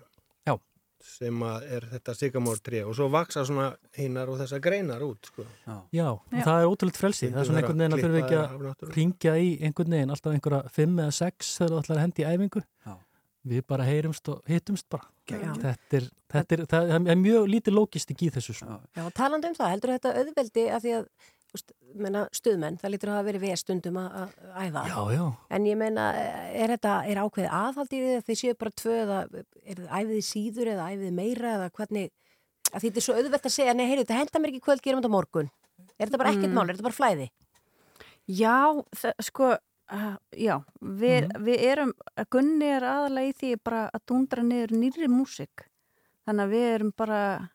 Sem að er þetta sykamór tré og svo vaksa svona hinnar og þessar greinar út sko. Já, og það er ótrúlega frelsi það er svona einhvern veginn að þurfa ekki af að ringja í einhvern veginn alltaf einhverja fimm eða sex þegar þú ætlar að hendi í æfingu Já. við bara heyrumst og hittumst bara Já. þetta er, þetta er, það er mjög lítið lógistik í þessu sko. Já, talandi um það, heldur þetta auðveldi að því að úst, menna, stuðmenn, það lítur að hafa verið við stundum að, að æfa. Já, já. En ég meina, er þetta, er ákveðið aðhald í því að þið séu bara tvö eða er þið æfið síður eða æfið meira eða hvernig, að því þetta er svo auðvelt að segja, nei, heyrðu, þetta henda mér ekki kvöld, gerum þetta morgun. Er þetta bara ekkert Mm. mál, er þetta bara flæði? Já, það, sko, uh, já, við, Mhm. við erum, Gunni er aðalega í því bara að dundra niður nýri músik. Þannig að við erum bara,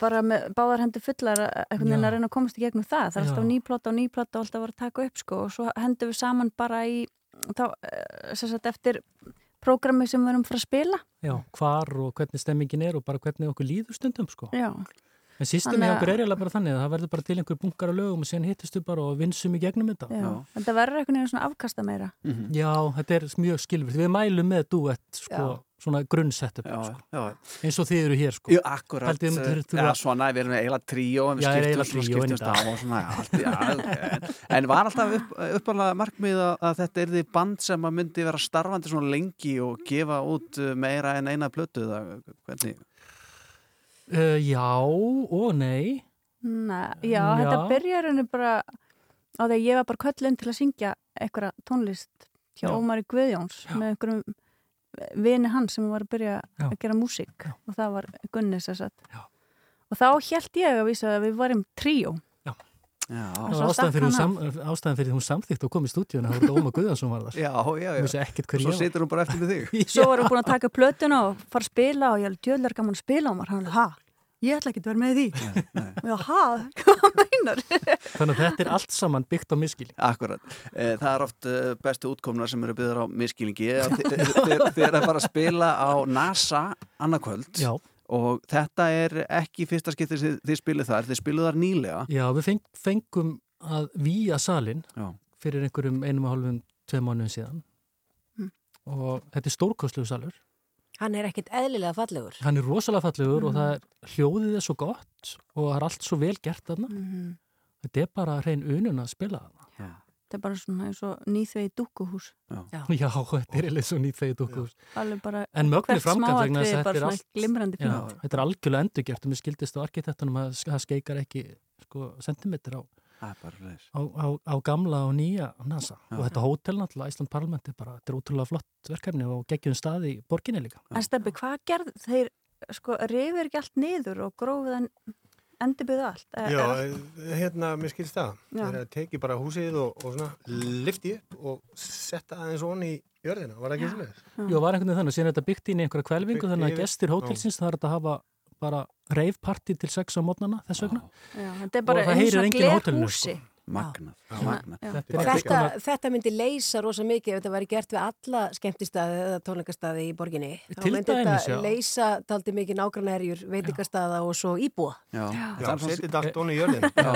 bara með báðar hendur fullar einhvern veginn að reyna að komast í gegnum það. Það er alltaf nýplata og nýplata og alltaf að vera að taka upp, sko, og svo hendum við saman bara í, þá, eh, sem sagt, eftir prógrami sem við erum frá að spila. Já, hvar og hvernig stemmingin er og bara hvernig okkur líður stundum sko. Já. En að- okkur er eiginlega bara þannig að það verður bara til einhver bunkar af lögum og síðan hittustu bara og vinsum í gegnum þetta. Já. Þetta verður einhvern veginn svona afkasta meira. Já, þetta er mjög skilvirt. Við mælum með duett, sko, Já. svona grunnsettup, Já, sko. já. eins og þið eru hér, sko. Jú, akkurat. Haldið þið myndir eh, þurfa- Já, svona, við erum eiginlega tríó en við Já, skiptum skiptumst dag. á og svona, já, allt, já, ok. en, en var alltaf upp, uppalega markmið að, að þetta er því band sem að myndi vera starfandi svona lengi og gefa út uh, meira en eina plötu eða hvernig? Uh, já og nei. Nei, já, Mm, þetta já. byrjar henni bara á því að ég var bara köllun til að syngja einhverja tónlist hjá Já. Ómari Guðjóns með einhverjum vini hans sem var að byrja Já. að gera músík og það var Gunni sér satt og þá held ég að vísa að við varum tríó Já, Og Það svo var ástæðan fyrir, hún sam, ástæðan fyrir hún samþýtt og kom í stúdíun að það voru Óma Guðjónsson var þar. Já, já, já. Hún Svo ég var. situr hún bara eftir með þig. svo varum við búin að taka plötuna og fara að spila og ég held djöðlar gaman að spila og maður hann ha, ég ætla ekki að vera með því já, ha, hvað meinar Þannig að þetta er allt saman byggt á miskili. Akkurat. Eh, Það er oft eh, bestu útkomnar sem eru byggðar á miskilningi. Þið er að fara að spila á NASA annarkvöld. Já. Og þetta er ekki fyrsta skiptið sem þið spilið þar. Þið spilið þar nýlega. Já, við feng, fengum að víja salin Já. fyrir einhverjum einum og hálfum tvei mánuðin síðan Mm. og þetta er stórkostlegu salur Hann er ekkert eðlilega fallegur. hann er rosalega fallegur og Mhm. það er hljóðið er svo gott og það er allt svo vel gert þarna Mhm. þetta er bara hrein unun að spila þarna þetta er bara svona eins og nýþvegi dúkkuhús. Já, þetta er nýtt þegar dúkkuhús. Alveg bara En mögnu hvert framkvæmt vegna þess smáatriði að bara þetta er Já, er algjörlega endurgjert og mér skildist á arkitektunum að það skeikar ekki sko, sentimeter á, Það er bara leis. á, á, á gamla og nýja NASA. Já. og þetta hótel náttúrulega, Ísland Parlament er bara, þetta er útrúlega flott verkefni og geggjum stað í borginni líka. En Stebbi, hvað gerð þeir, sko, rifir ekki allt niður og grófið endurbyggðu allt? Er- Já, er- hérna, mér skilst það. Það er að teki bara húsið og, og svona lifti upp og setta aðeins onni í jörðina. Var það ekki svona? Jú, var einhvern veginn þannig, síðan er þetta byggt inn í einhverja kvelvingu þannig að gestir hótelsins er þetta að hafa bara reifparti til sex á mótnana þess vegna Já, þetta er bara Og það eins heyrir og enginn á hótelinu, glerhúsi. Magnað. Já. Magnað. Já. Þetta Þetta, þetta myndi leysa rosa mikið ef þetta væri gert við alla skemmtistaði eða tónleikastaði í borginni. Þá myndi dæmis, þetta já. leysa taldi mikið nágrannerjur, veitingastaða og svo íbúa. Já, Já, það svona- setið allt onni í jörðina. Já,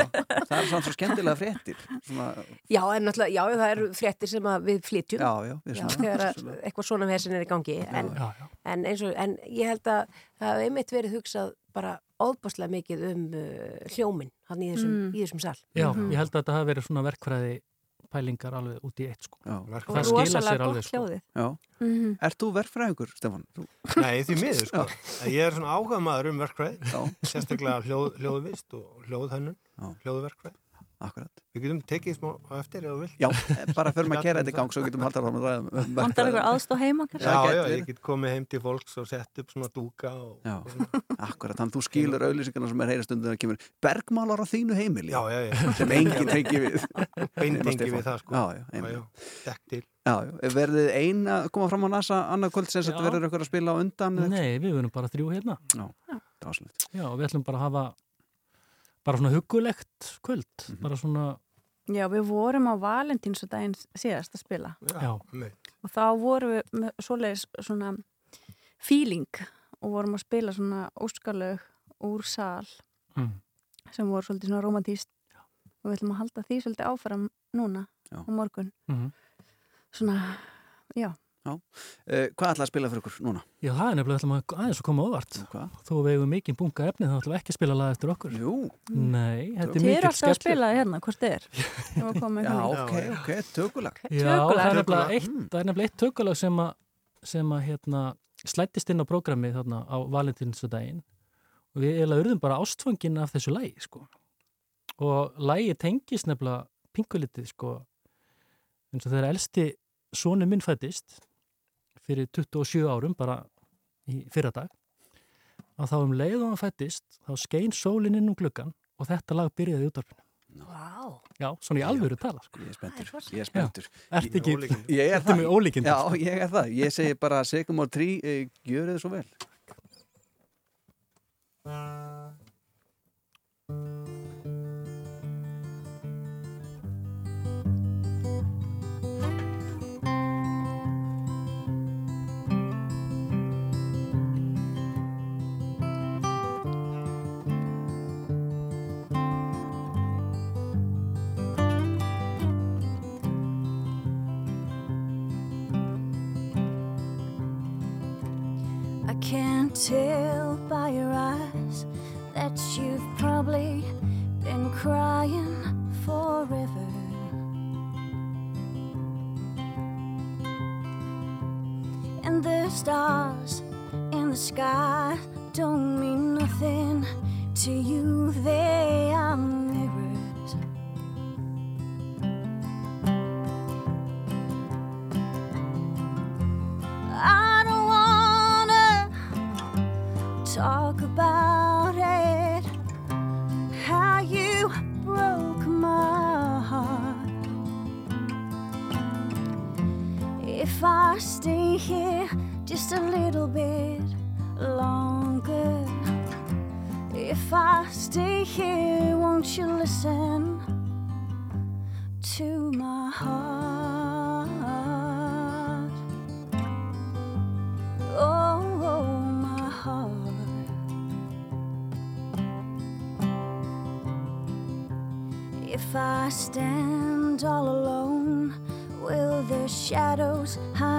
það er svona svo skemmtilega fréttir. Svona, Já, en náttúrulega, já, það eru fréttir sem að við flytjum. Já, já, við já svona- Þegar að eitthvað svona þessin er í gangi. En, Já, já. en, eins og, en ég held að það hefði einmitt verið hugsað bara óbáslega mikið um uh, hljóminn hann í þessum, Mm. í þessum sal. Já, ég held að þetta hafi verið svona verkfræði pælingar alveg út í eitt sko. Já. Það rosalega sér alveg sko. Já. Mhm. Ert þú verkfræðingur, Stefán? Þú... Nei, því miður, sko. Ég er svona áhuga maður um verkfræði, Já. sérstaklega hljóð, hljóðvist og hljóðhönnun, Já. hljóðverkfræði. Akkurat. Við getum tekið smá á eftir eða þú vil. Já, bara fyrir maður að gera þetta í gang svo getum haldið að ræða um Vantar eitthvað aðstof heima kannski? Já, Það já, ég get komið heim til fólks og sett upp svona dúka og... Já, akkurat, þannig að þú skýlur auðlýsingarna sem er heyra stundin að kemur bergmálar á þínu heimili Já, já, já. sem enginn tengi við Beintengi við það, sko. Já, já, einmitt. dekk til. Já, já, verðið ein að koma fram á NASA annað kvöld sem þetta verður eitthvað að spila á undan Nei, við verðum bara þrjú hérna. Já. Já, við ætlum bara að hafa bara svona huggulegt kvöld, Mhm. bara svona, Já, við vorum á valentínsdaginn síðast að spila já, og þá vorum við með svoleiðis svona feeling og vorum að spila svona óskalög úr sal Mm. sem voru svolítið svona romantíst og við ætlum að halda því svolítið áfram núna Já. á morgun Mhm. svona, já Já. Uh, hvað ætlaði að spila fyrir ykkur núna? já, það er nefnilega ætlum að aðeins að koma. Hvað? Þó við eigum mikið bunga efni, þá ætlum við ekki að spila lag eftir okkur. Jú. Nei, þetta er Þið eru alltaf að skellur. spila hérna, hvort þið er Já, ok, ok, tökulag Já, það er nefnilega eitt, það er nefnilega eitt tökulag sem að, sem að hérna, slættist inn á prógramið þarna á valentínsdaginn og við eiginlega urðum bara ástfangin af þessu lægi, sko. Og lægi tengist nefnilega pingulitið, sko, eins og þegar elsti sonu minn fættist fyrir 27 árum, bara í fyrradag, að þá um leið og hann fættist, þá skein sólinn inn um gluggan og þetta lag byrjaði í útarpinu. Vá. Já, svona í alvöru tala, sko. Ég er spenntur, ég er spenntur. Ertu ekki, Ég er það. með ólíkindi? Já, ég er það, ég segi bara Sigum og Trí, uh, gjörið þið svo vel tell by your eyes that you've probably been crying forever. And the stars in the sky don't mean nothing to you, they about it. How you broke my heart. If I stay here just a little bit longer, if I stay here, won't you listen house.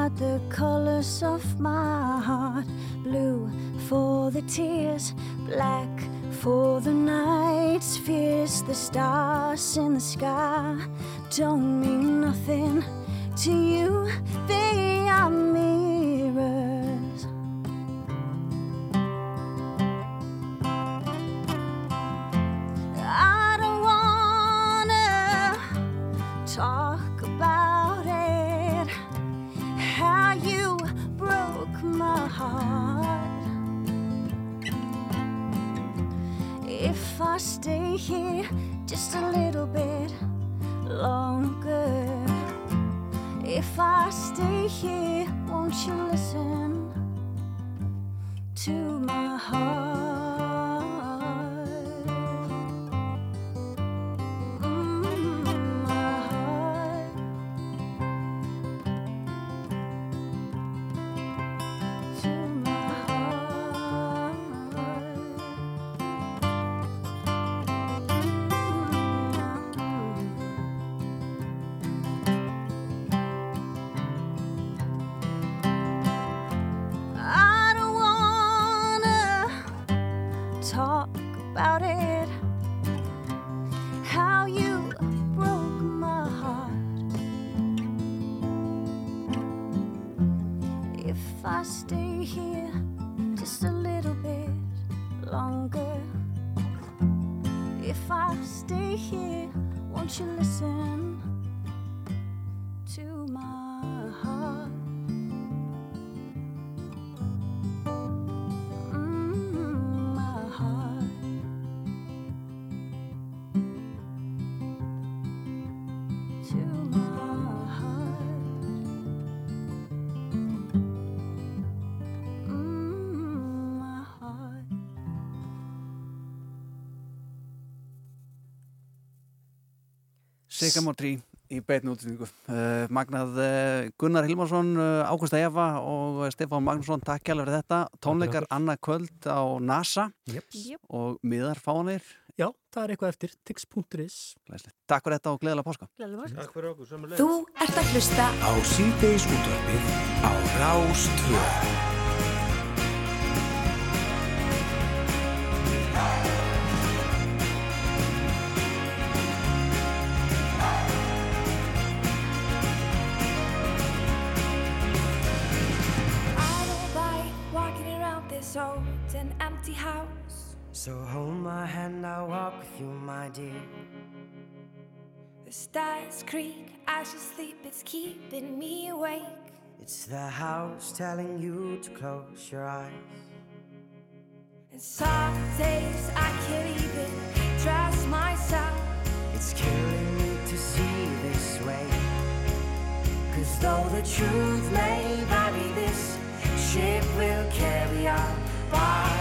Sigamotri í beitn útsendingu. Uh, Magnað uh, Gunnar Hilmarsson, uh, Ágústa Eva og Stefán Magnússon, takk hjálpa fyrir þetta. Tónleikar annað kvöld á NASA Yep. Og miðar fánir. Já, það er eitthvað eftir tix.is Takk fyrir þetta og gleðilega páska. Takk fyrir okkur, sömulegis. Þú ert að hlusta Á síðdeis útvarpið á Rástvö. So hold my hand, I'll walk with you, my dear. The stars creak as you sleep, it's keeping me awake. It's the house telling you to close your eyes. And some days I can't even trust myself. It's killing me to see this way. Cause though the truth may vary, this ship will carry our bodies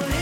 lonely.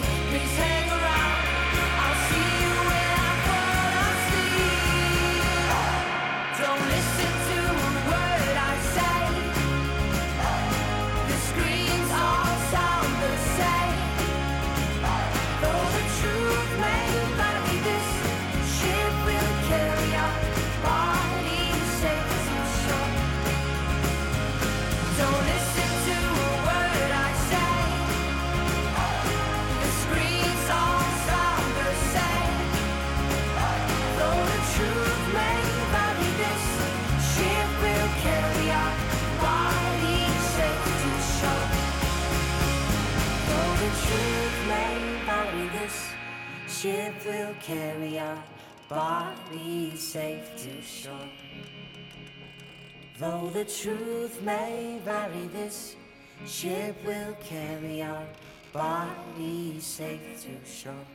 Ship will carry our bodies safe to shore. Though the truth may vary, this ship will carry our bodies safe to shore.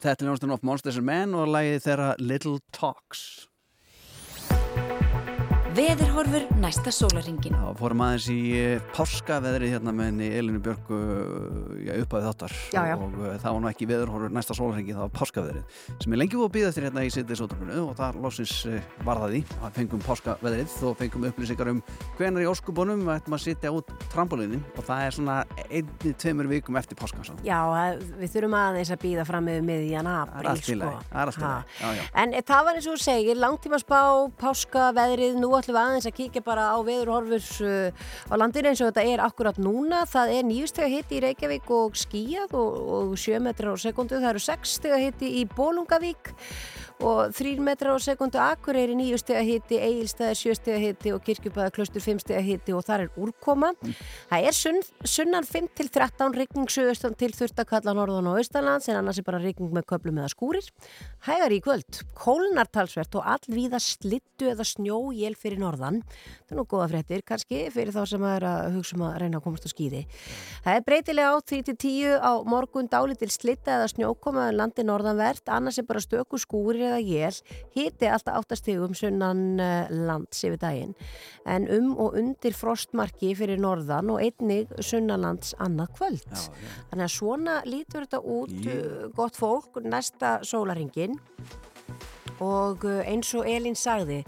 Þetta er náttúrulega of Monsters and Men og lagið þeirra Little Talks. Veðurhorfur næsta sólaringin. Já, fórum aðeins í eh, páskaveðrið hérna með henni Elinu Björg já, uppæðið þáttar Já, já. og uh, það var nú ekki veðurhorfur næsta sólhengi það var páskaveðrið sem er lengi búið að býða eftir hérna í sittið sótarpunni og það lóksins var það því að fengum páskaveðrið og fengum upplýsingar um hvenar í óskubunum við ættum að sitja út trambolinin og það er svona einni, tveimur vikum eftir páskan svo. Já, við þurfum aðeins að býða fram með miðjan Það apríl, sko. Ætlum við aðeins að kíkja bara á veðurhorfur uh, á landinu eins og þetta er akkurat núna. Það er nýjustega hitti í Reykjavík og skíjað og, og 7 metrar á sekundu. Það eru 6 stega hitti í Bólungavík og 3 metrar á sekundu Akureyri nýjustega hitti, Egilstaðir 7 stega hitti og Kirkjubæða Klaustur 5 stega hitti og þar er úrkoma. Það er sunn, sunnan 5 til 13, rigning suðustan til þurftakalla norðan og austanlands en annars er bara rigning með köplum eða skúrir. Hægar í kvöld, kólnar talsvert og allvíða slittu eða snjójél fyrir norðan. Það er nú góða fréttir kannski fyrir þá sem er að hugsa um að reyna að komast á skýði. Það er breytilega á 3-10 á morgun dálitil slitta eða snjókoma en landi norðanvert, annars er bara stöku skúrir eða jél, hiti alltaf áttastegum sunnan uh, lands yfir daginn. En um og undir frostmarki fyrir norðan og einnig sunnanlands annað kvöld. Þannig að svona lítur þetta út, uh, gott fólk, næsta sólaringin og uh, eins og Elín sagði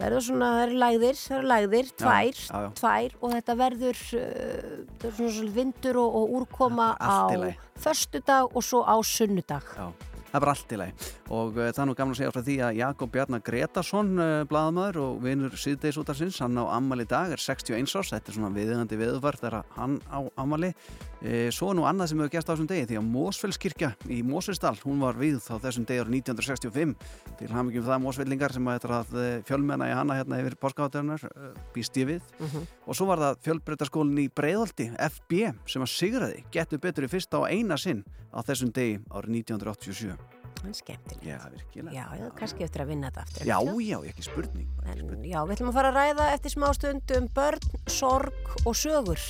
verður svona, það eru lægðir, það eru lægðir, tvær, já, já. tvær og þetta verður, uh, það er svona svona vindur og, og úrkoma á lagi. föstudag og svo á sunnudag. Já, það er bara allt í lagi. Og uh, það er nú gaman að segja frá því að Jakob Bjarnar Gretarsson, uh, blaðamæður og vinur síðdeis útarsins, hann á ammali dag er 61 árs, þetta er svona viðöðandi viðvar þegar hann á ammali e, svo er nú annað sem hefur gæst á þessum degi því að Mósfellskirkja í Mósfellsdal hún var við á þessum degi árið 1965 til hamingjum það Mósfellingar sem að þetta að eh, fjölmenna í hana hérna yfir páskahátturinnar býst ég við. Mhm. og svo var það fjölbreytaskólinn í Breiðolti, FB, sem að sigraði, getur betur í fyrsta og eina sinn á þessum degi árið 1987. Er skemmtilegt. Já, virkilega. Já, já, kannski eftir að vinna þetta aftur. Já, ekki já, ekki spurning. En, já, við ætlum að fara að ræða eftir smá stund um börn, sorg og sögur.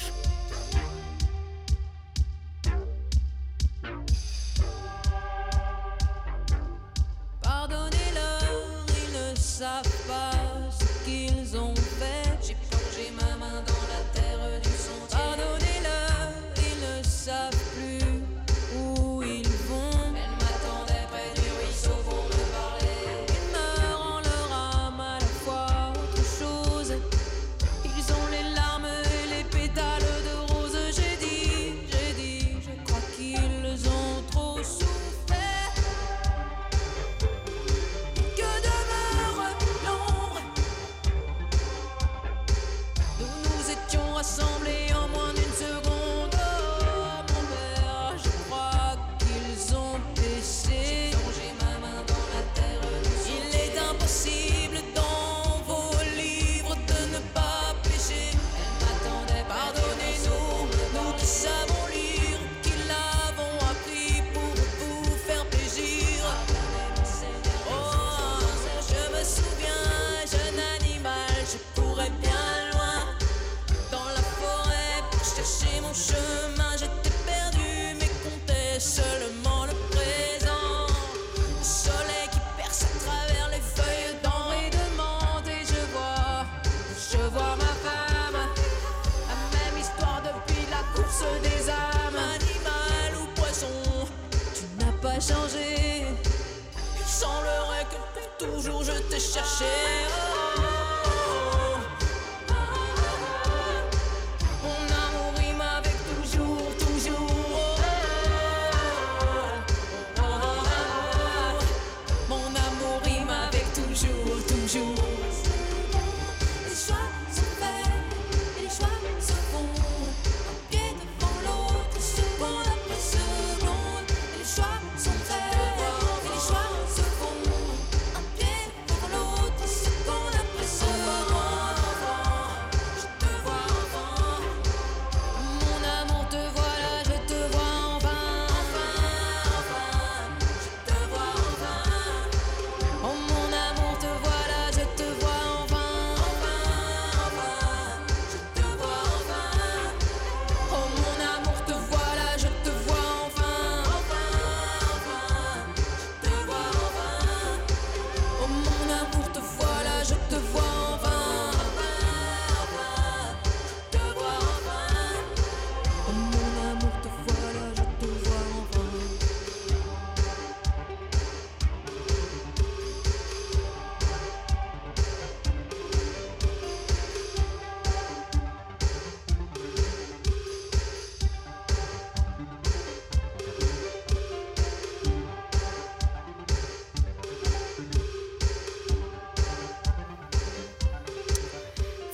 Pardonnez-leur, ils ne savent pas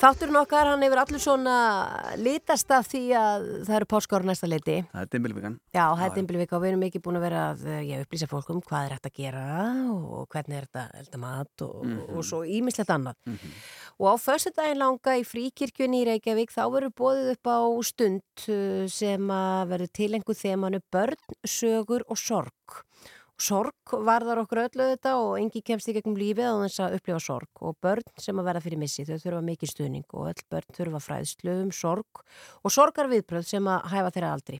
Þátturinn okkar, hann hefur allir svona litast af því að það eru páskár næsta leiti. Það er dimbilvíkan. Já, það er dimbilvika og við erum ekki búin að vera að já, upplýsa fólk um hvað er hægt að gera og hvernig er þetta elda mat og, Mhm. og svo ímislegt annað. Og á föstudaginn langa í fríkirkjunni í Reykjavík þá verður bóðið upp á stund uh, sem að verður tilengu þemanu börn, sögur og sorg. Sorg varðar okkur öllu þetta og engi kemst í gegnum lífið á þess að upplifa sorg og börn sem að verða fyrir missi þau þurfa mikið stuðning og öll börn þurfa fræðslu um sorg og sorgar viðbröð sem að hæfa þeirra aldrei.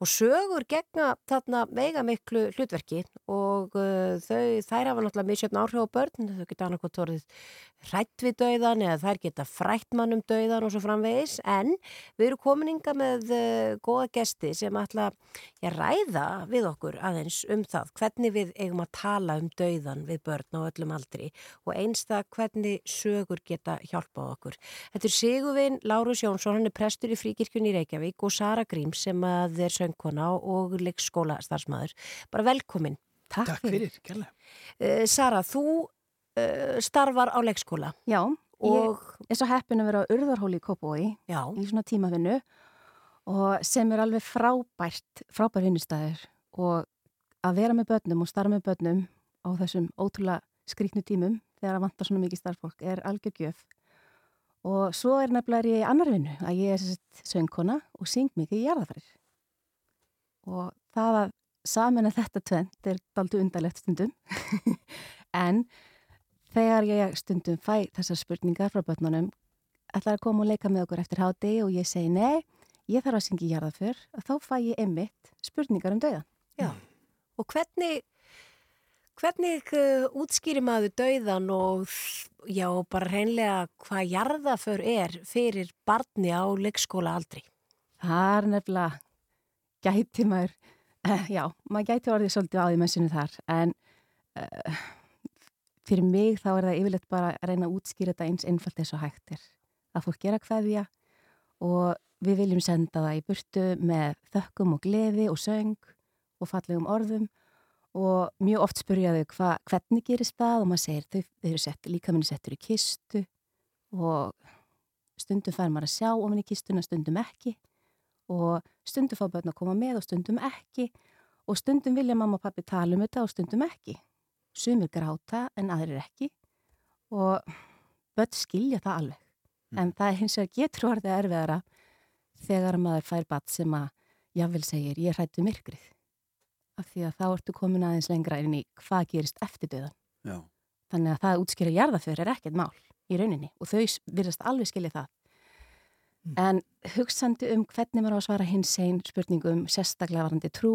Og sögur gegna þarna veiga miklu hlutverki og uh, þau, þær hafa náttúrulega misjöfn áhrif á börn, þau geta annarkot orðið hrætt við dauðan eða þær geta frætt mann um dauðan og svo framvegis en við erum komininga með uh, góða gesti sem ætla að ræða við okkur aðeins um það hvernig við eigum að tala um dauðan við börn á öllum aldri og einsta hvernig sögur geta hjálpað okkur. Þetta er Sigurvin Lárus Jónsson, hann er prestur í fríkirkjunni í Reykjavík og Sara Grím sem að er söngkona og leikskóla starfsmæður. Bara velkomin. Takk, Takk fyrir, kærlega. Uh, Sara, þú uh, starfar á leikskóla. Já, Og- ég er svo heppin að vera á Urðarhóli í Kópói Já. í svona tímavinnu og sem er alveg frábært, frábær vinnustæður og að vera með börnum og starfa með börnum á þessum ótrúlega skrýtnu tímum þegar að vanta svona mikið starffólk er algjör gjöf og svo er nefnilega ég í annar vinnu að ég er söngkona og syng mikið í jarðafærir og það að saman að þetta tvent er daldu undarlegt stundum en þegar ég stundum fæ þessar spurningar frá börnunum ætlar að koma og leika með okkur eftir háti og ég segi nei, ég þarf að syngja í jarðaför að þá fæ ég einmitt spurningar um dauðan Já, og hvernig, hvernig uh, útskýri maður dauðan og já, bara reynlega hvað jarðaför er fyrir barni á leikskóla aldri? Það er nefnilega gæti maður, uh, já, maður gæti orðið svolítið á því messinu þar en uh, fyrir mig þá er það yfirleitt bara að reyna að útskýra þetta eins einfalt eins og hægt er. Það fólk gera hverja og við viljum senda það í burtu með þökkum og gleði og söng og fallegum orðum og mjög oft spurja þau hva, hvernig gerist það og maður segir þau, þau eru sett, líka minni settur í kistu og stundum fær maður að sjá ofan í kistuna, stundum ekki og stundum fá börn að koma með og stundum ekki og stundum vilja mamma og pappi tala um þetta og stundum ekki. Sumir gráta en aðrir ekki og börn skilja það alveg. En það er hins vegar getur orðið erfiðara þegar maður fær bat sem að jáfnvel segir ég hrættu myrkrið. Af því að þá ertu komin aðeins lengra inn í hvað gerist eftir döðan. Já. Þannig að það að útskýra jarðaför er ekkert mál í rauninni og þau virðast alveg skilja það. En hugsandi um hvernig maður á að svara hins einn spurningum, sérstaklega varðandi trú,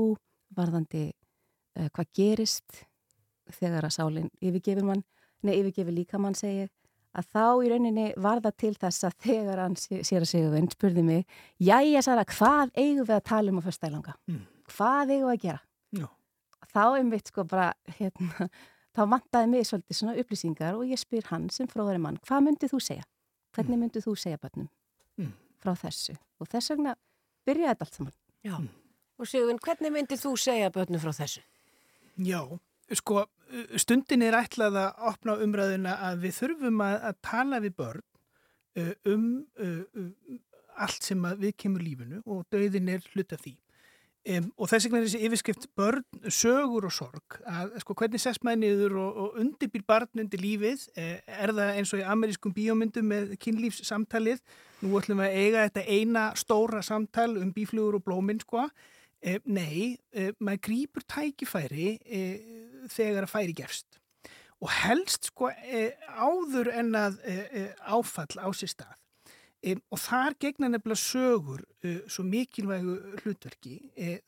varðandi uh, hvað gerist þegar að sálinn yfirgefur mann, nei yfirgefur líka mann segja, að þá í rauninni var það til þess að þegar hann sé- sér að segja spurði mig, jæja Sara, hvað eigum við að tala um á fyrstælanga? Mm. Hvað eigum við að gera? Já. Þá einmitt sko bara, hérna, þá vantaði mig svolítið svona upplýsingar og ég spyr hann sem fróðari mann, hvað myndið þú segja? Hvernig myndið þú segja bönnum Mm. frá þessu? Og þess vegna byrjaði þetta allt saman. Já. Og Sigurvin, hvernig myndir þú segja börnum frá þessu? Já, sko, stundin er ætlað að opna umræðuna að við þurfum að, að tala við börn uh, um uh, uh, allt sem við kemur lífinu og dauðin er hluta því. Um, og þess vegna er þessi yfirskrift börn, sögur og sorg að sko hvernig sess maður niður og, og undirbýr barn undir lífið? Eh, er það eins og í amerískum bíómyndum með kynlífssamtalið? Nú ætlum við að eiga þetta eina stóra samtal um bíflugur og blóminn sko. Eh, nei, eh, maður grýpur tækifæri eh, þegar að færi gefst. Og helst sko eh, áður en að eh, eh, áfall á sér stað. Og þar gegna nefnilega sögur svo mikilvægu hlutverki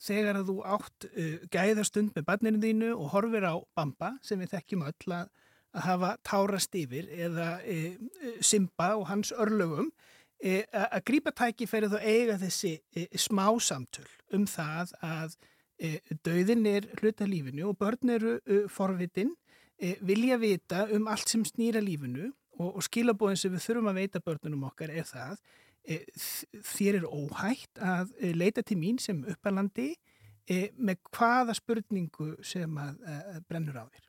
þegar að þú átt gæðastund með barninu þínu og horfir á Bamba sem við þekkjum öll að, að hafa tárast yfir eða Simba og hans örlögum að grípa tækifærið og eiga þessi smá samtöl um það að dauðin er hluta lífinu og börn eru forvitin, vilja vita um allt sem snýra lífinu og, og skilabóðin sem við þurfum að veita börnunum okkar er það e, þér er óhætt að e, leita til mín sem uppalandi e, með hvaða spurningu sem að, að brennur á þér.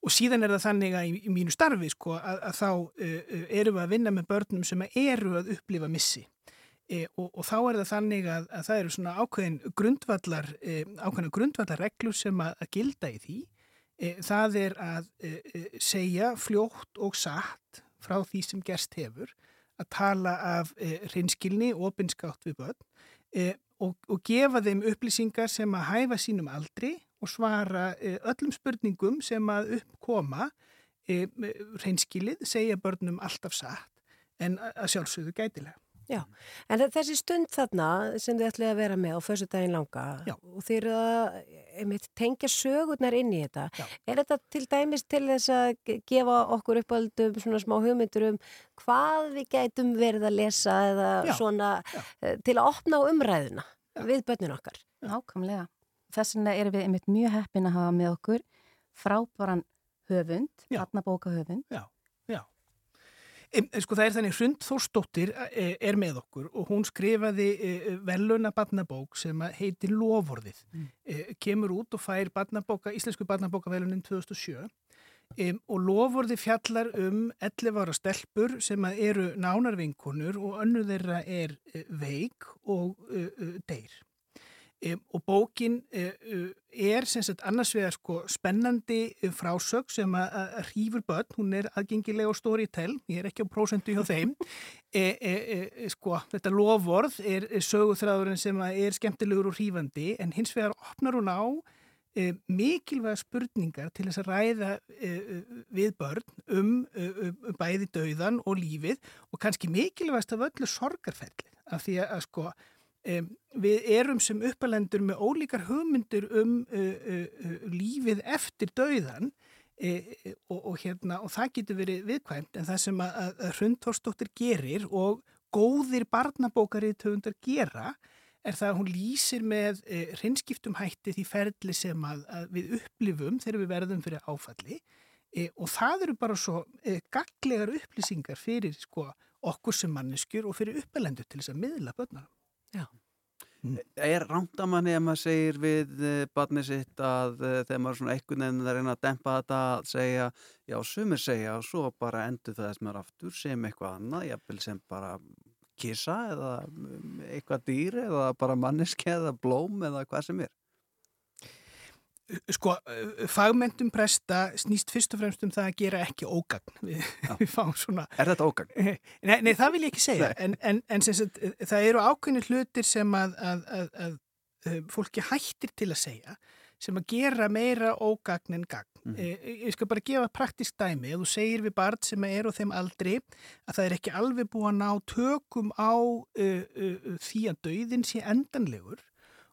Og síðan er það þannig að í, í mínu starfi sko, að, að þá uh, erum við að vinna með börnum sem eru að upplifa missi. E, og, og þá er það þannig að, að það eru svona ákveðin grundvallar, e, ákveðin grundvallar reglur sem að, að gilda í því. E, það er að e, e, segja fljótt og satt frá því sem gerst hefur, að tala af e, reynskilni og opinskátt við börn og, og gefa þeim upplýsingar sem að hæfa sínum aldri og svara öllum spurningum sem að uppkoma reynskilið, segja börnum alltaf satt en að sjálfsögðu gætilega. Já, en þessi stund þarna sem þið ætlaði að vera með á fyrstu daginn langa Já. og þið eru að einmitt, tengja sögurnar inn í þetta. Já. Er þetta til dæmis til þess að gefa okkur uppaldum svona smá hugmyndur um hvað við gætum verið að lesa eða Já. svona til að opna á umræðuna við börnun okkar? Nákvæmlega. Þess vegna erum við einmitt mjög heppin að hafa með okkur frábæran höfund, vatnabóka höfund. Já, já. E, sko það er þannig Hrund Þórsdóttir er með okkur og hún skrifaði veluna barnabók sem heitir Lovorðið. Mm. Kemur út og fær barnabóka, íslensku barnabókavelunin 2007 e, og Lovorði fjallar um 11 ára stelpur sem eru nánarvinkunur og önnu þeirra er veik og deyr. Um, og bókin uh, er sem sagt annars vegar sko spennandi frásög sem að hrífur börn, hún er aðgengilega á storytel, ég er ekki á prósendu hjá þeim. E, e, e, sko þetta lofvorð er söguþráðurinn sem er skemmtilegur og hrífandi en hins vegar opnar hún á mikilvæga spurningar til þess að ræða við börn um, um bæði dauðan og lífið og kannski mikilvægast af öllu sorgarferðlið af því að sko Um, við erum sem uppalendur með ólíkar hugmyndir um lífið eftir dauðan og, og, hérna, og það getur verið viðkvæmt en það sem að, Hrundtórsdóttir gerir og góðir barnabókarið töfundar gera er það að hún lýsir með hreinskiptum hætti því ferli sem að, að við upplifum þegar við verðum fyrir áfalli og það eru bara svo gaglegar upplýsingar fyrir sko, okkur sem manneskjur og fyrir uppalendur til þess að miðla börnarum. Já. Mm. Er rándamanni ef maður segir við uh, barnið sitt að uh, þegar maður svona einhvern veginn að reyna að dempa þetta að segja, já sumir segja og svo bara endur það þess maður aftur sem eitthvað annað, jafnvel sem bara kissa eða um, eitthvað dýr eða bara manneski eða blóm eða hvað sem er sko, fagmentum presta snýst fyrst og fremst um það að gera ekki ógagn við, við fáum svona Er þetta ógagn? Nei, nei það vil ég ekki segja en, en, en sagt, það eru ákveðinu hlutir sem að, að, að, að fólki hættir til að segja sem að gera meira ógagn en gagn. Mm -hmm. Ég skal bara gefa praktisk dæmi. Ef þú segir við barn sem er á þeim aldri að það er ekki alveg búið að ná tökum á uh, uh, því að dauðin sé endanlegur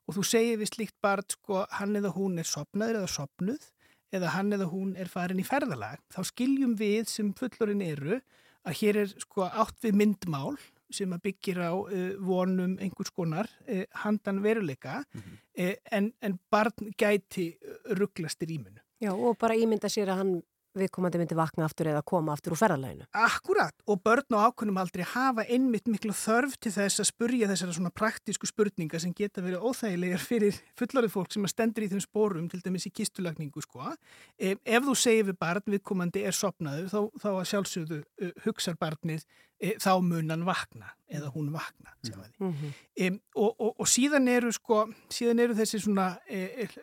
og þú segir við slíkt barn sko hann eða hún er sopnaður eða sopnuð eða hann eða hún er farin í ferðalag þá skiljum við sem fullorinn eru að hér er sko átt við myndmál sem að byggir á uh, vonum einhvers konar uh, handan veruleika mm -hmm. uh, en, en barn gæti rugglast í rýmunu. Já og bara ímynda sér að hann viðkomandi myndi vakna aftur eða koma aftur úr ferðalæginu. Akkurat og börn og ákveðnum aldrei hafa einmitt miklu þörf til þess að spurja þessara svona praktísku spurninga sem geta verið óþægilegar fyrir fullarið fólk sem að stendur í þeim spórum til dæmis í kistulagningu sko. E, ef þú segir við barn viðkomandi er sopnaður þá, þá að sjálfsögðu uh, hugsar barnið e, þá munan vakna eða hún vakna mm -hmm. e, og, og, og síðan eru sko síðan eru þessi svona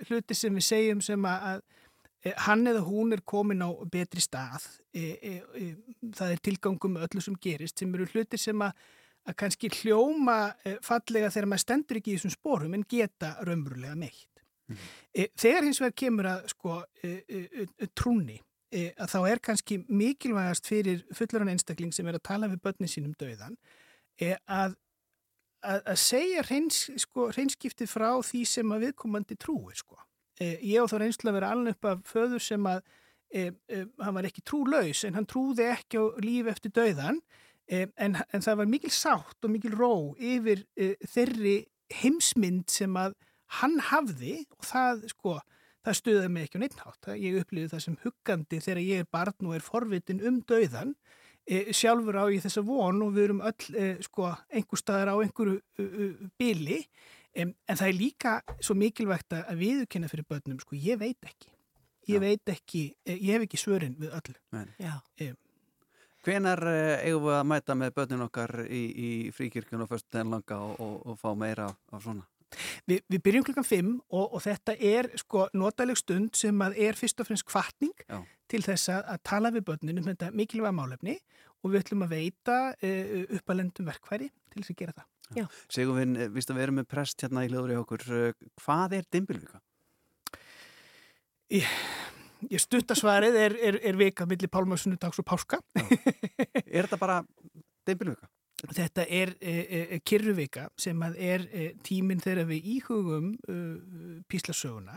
hluti sem við segjum sem að hann eða hún er komin á betri stað. E, e, e, það er tilgangum öllu sem gerist sem eru hlutir sem að, að kannski hljóma e, fallega þegar maður stendur ekki í þessum spórum en geta raunverulega meitt. Mm. þegar hins vegar kemur að sko e, trúni að þá er kannski mikilvægast fyrir fullarann einstakling sem er að tala við börnin sínum döðan að að, að segja reyns, sko, reynskipti frá því sem að viðkomandi trúi sko. Eh, ég á þá reynslu að vera alveg upp af föður sem að e, e, hann var ekki trúlaus en hann trúði ekki á líf eftir dauðan e, en, en það var mikil sátt og mikil ró yfir þeirri heimsmynd sem að hann hafði og það sko það stuðaði mig ekki á neittnátt ég upplýði það sem huggandi þegar ég er barn og er forvitin um dauðan sjálfur á ég þessa von og við erum öll sko einhver staðar á einhverju bili En, en það er líka svo mikilvægt að viðkynna fyrir börnum, sko, ég veit ekki. ég veit ekki, eh, ég hef ekki svörin við öllu. Nei. Já. Um, Hvenar uh, eigum við að mæta með börnin okkar í, í fríkirkjun og föstudaginn langa og, og, og fá meira af, af svona? Vi, við byrjum klukkan 5 og, og þetta er sko notaleg stund sem að er fyrst og fremst kvartning Já. til þess að, að tala við börnin um þetta mikilvæga málefni og við ætlum að veita uh, uppalendum verkfæri til þess að gera það. Já. Sigurvin, eh, víst að við erum með prest hérna í hljóður í okkur. eh, Hvað er dimbilvika? Ég, ég stuttasvarið er, er, er vika millir pálmásunnudags og páska. er þetta bara dimbilvika? Þetta er e, e, kyrruvika sem er e, tíminn þegar við íhugum píslasöguna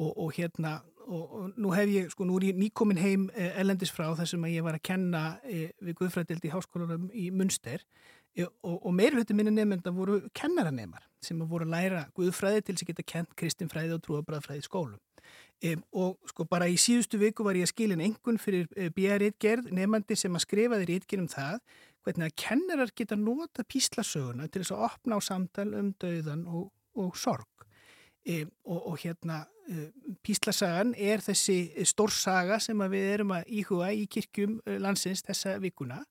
og, og hérna og, og nú hef ég, sko, nú er ég nýkomin heim ellendis frá þar sem að ég var að kenna við Guðfræðildi í háskólarum í Munster e, og, og meirhluti minni nefnda voru kennaranemar sem voru að læra Guðfræði til þess að geta kent kristinfræði og trúabræðfræði skólum. Um, og sko bara í síðustu viku var ég að skilin engun fyrir uh, BR-ritgerð nefandi sem að skrifaði ritgerð um það hvernig að kennarar geta nota píslasöguna til þess að opna á samtal um dauðan og, og sorg um, og, og hérna uh, píslasagan er þessi stórsaga sem við erum að íhuga í kirkjum uh, landsins þessa vikuna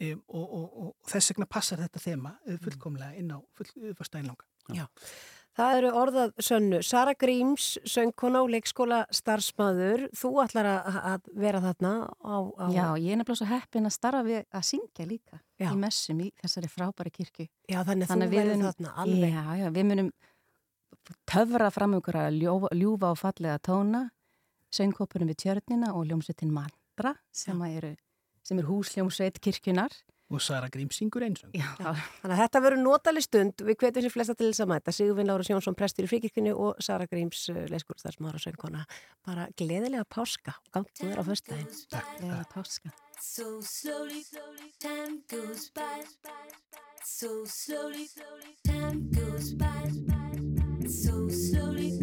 um, og, og þess vegna passar þetta þema uh, fullkomlega inn á fullfastænlanga Já. Það eru orðað sönnu. Sara Gríms, söngkona og leikskóla starfsmæður. Þú ætlar að, að vera þarna á, á... Já, ég er nefnilega svo heppin að starfa við að syngja líka Já. í messum í þessari frábæri kirkju. Já, þannig að þú verður þarna alveg. Já, já, við munum töfra fram ykkur að ljúfa, ljúfa og fallega tóna, söngkópunum við tjörnina og ljómsveitin Mandra sem, að eru, sem er húsljómsveit kirkjunar. og Sara Gríms syngur einsöng. Já, Þannig að þetta verður notalig stund. Við hvetjum sér flesta til þess að mæta. Sigurvin Lára Sjónsson, prestur í fríkirkjunni og Sara Gríms, leikskólastarfsmaður og söngkona. Bara gleðilega páska og gangt þér á föstudaginn. Takk. Gleðilega páska. So slowly, time goes by. So slowly, time goes by. So slowly,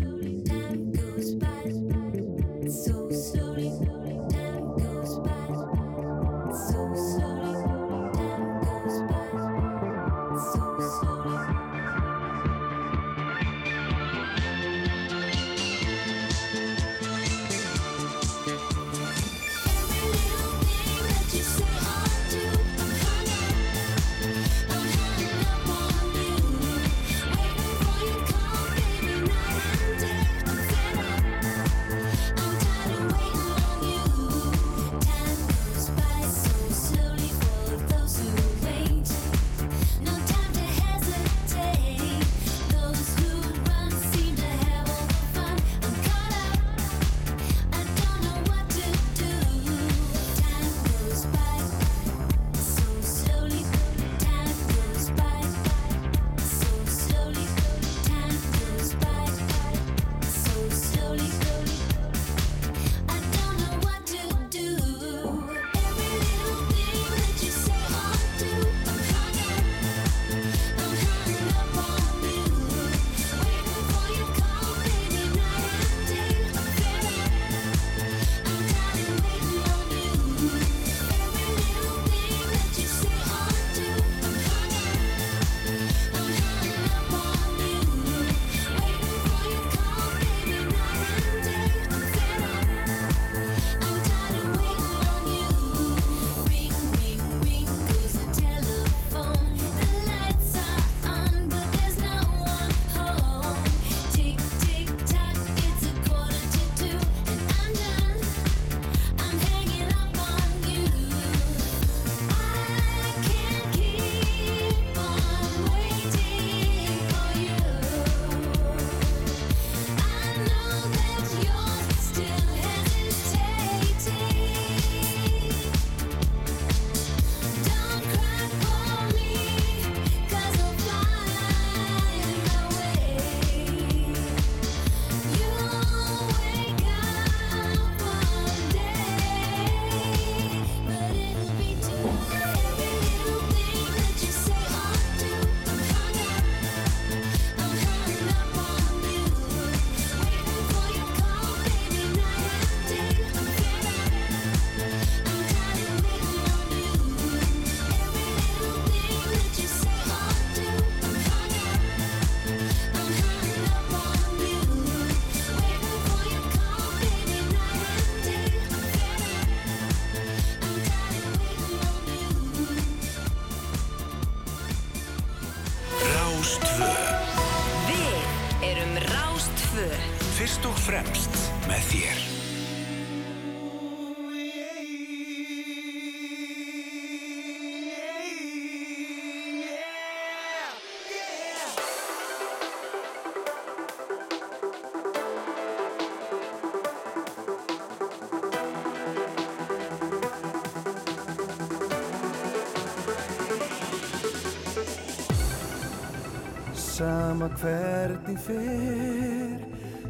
hvernig fer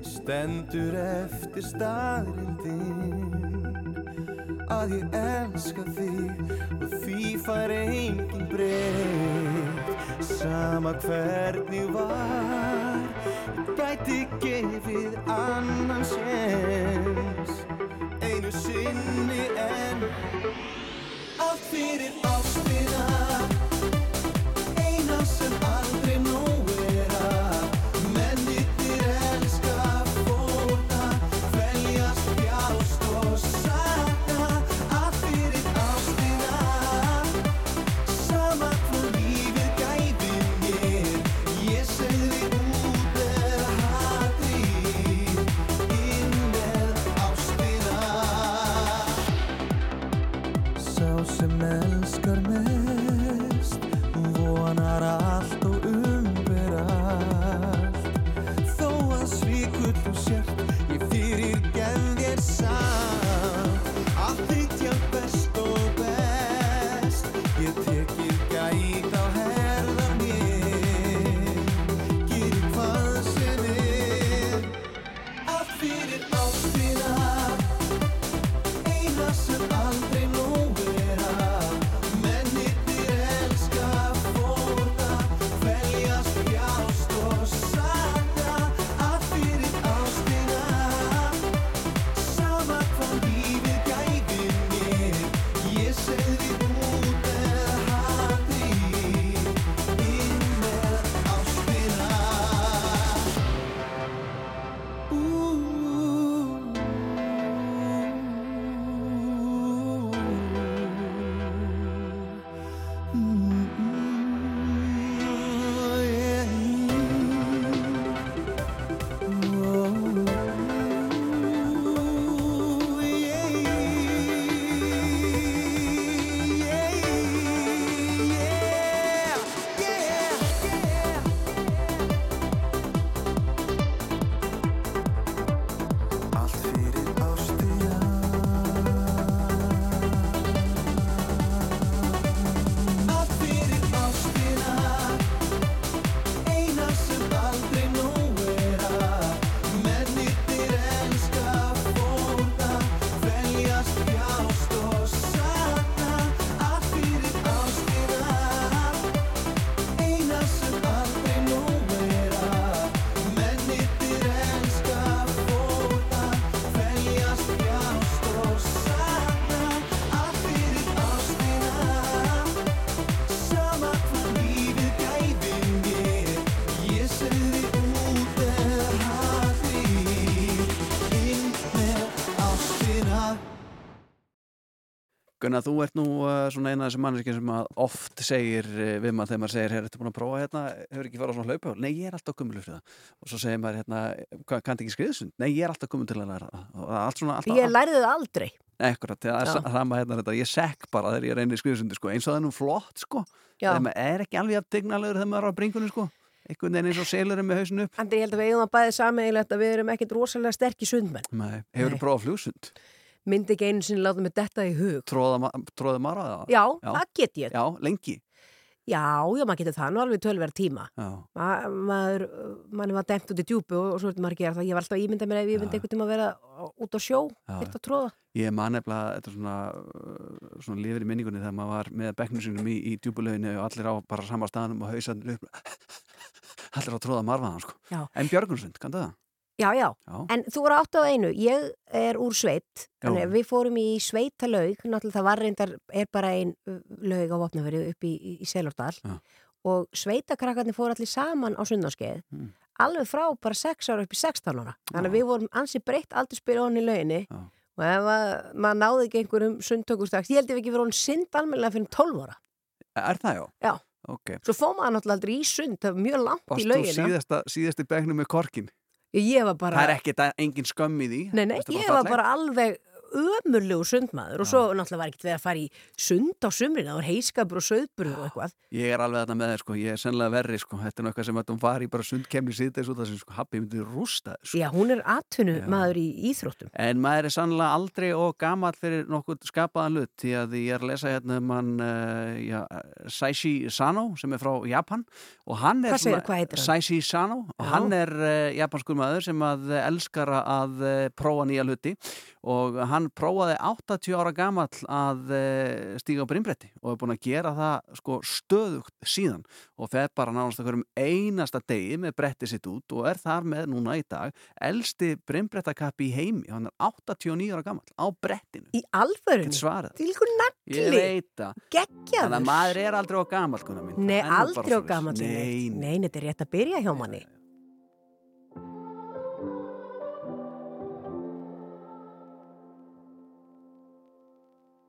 stendur eftir staðrindin að ég elska þig og því fær engin breytt Sama hvernig var Gunnar, þú ert nú uh, svona eina af þessum manneskjum sem oft segir uh, við maður þegar maður segir, hefur þetta búin að prófa hérna, hefur ekki farað á svona hlaupa? Nei, ég er alltaf gummulur fyrir það. Og svo segir maður hérna, "Hvað, kanntu ekki skriðsund? Nei, ég er alltaf gummul til að læra það. Og það allt svona, alltaf, Ég lærði það aldrei. Ekkurat, það er sama hérna þetta, ég sekk bara þegar ég reynir skriðsundi, sko, eins og það er nú flott, sko. Já. Þegar maður er ekki alveg að tignalegur þegar maður er á bringunni, sko. Einhvern veginn eins og selurinn með hausinu upp. Andri, ég held að við eigum að bæði sameigilegt að við erum ekkit rosalega sterkir sundmenn. Nei, hefur þú prófað flugsund? Myndi ekki einu sinni láta mig detta í hug. Tróða, ma- tróðið mara það? Já, það get ég. Já, lengi. Já, já, maður getur það nú alveg tölverð tíma. Já. Ma, maður, manni var dæmt út í djúpu og, svo er maður að gera það. Ég var alltaf að ímynda mér ef ég myndi einhvern tíma að vera út á sjó, Já. þetta að tróða. Ég man nefnilega, þetta er svona, uh, svona lifir í minningunni þegar maður var með bekknum sínum í, í djúbulauginni og allir á bara sama staðanum og hausarnir upp, allir á tróða marfaðan, sko. Já. En Björgunsund, kanntu það? Já, já, Já. en þú voru átt á einu, ég er úr sveit, Já. þannig að við fórum í sveitalaug, náttúrulega það var reyndar, er bara ein uh, laug á Vopnafjörðu upp í, í, í Selordal Já. og sveitakrakkarnir fóru allir saman á sundarskeið, Mm. alveg frá bara 6 ára upp í 16 ára, þannig að við vorum ansi breytt aldurspil onni í lauginni og ef að, maður náði ekki einhverjum sundtökustaks, ég held ég ekki verið hún synd almennilega fyrir 12 ára. Er það já? Já. Ok. Svo fór maður náttúrulega aldrei í sund, það var mjög langt í Varst þú laugina. síðasta, síðasti begnum með korkin? Ég var bara... Það er ekkert að- engin skömm í því. Nei, nei, ég var bara alveg ömurlegu sundmaður og svo náttúrulega var ekkert verið að fara í sund á sumrin, það var heiskapur og söðburður og eitthvað. Ég er alveg þarna með þér sko, ég er sennilega verri sko, þetta er eitthvað sem að hún fari í bara sundkemni síðdeis út af sem sko, happi myndi rústa þessu. Já, hún er atvinnu maður í íþróttum. En maður er sannlega aldrei og gamall fyrir nokkuð skapaðan hlut því að ég er að lesa hérna um hann uh, já, Saishi Sano sem er frá Japan og hann er heitir hann? Saishi Sano og Já. hann er uh, japanskur maður sem að uh, elskar að uh, prófa nýja hluti og hann prófaði 80 ára gamall að uh, stíga á brimbretti og er búin að gera það sko stöðugt síðan og fer bara nánast okkur um einasta degi með bretti sitt út og er þar með núna í dag elsti brimbrettakappi í heimi hann er 89 ára gamall á brettinu Í svarað Til ykkur nagli? Ég veit það Geggjaður. Þannig að maður er aldrei á gamall. Nei, aldrei á gamall. Nei, Nei, nei, þetta er rétt að byrja hjá manni.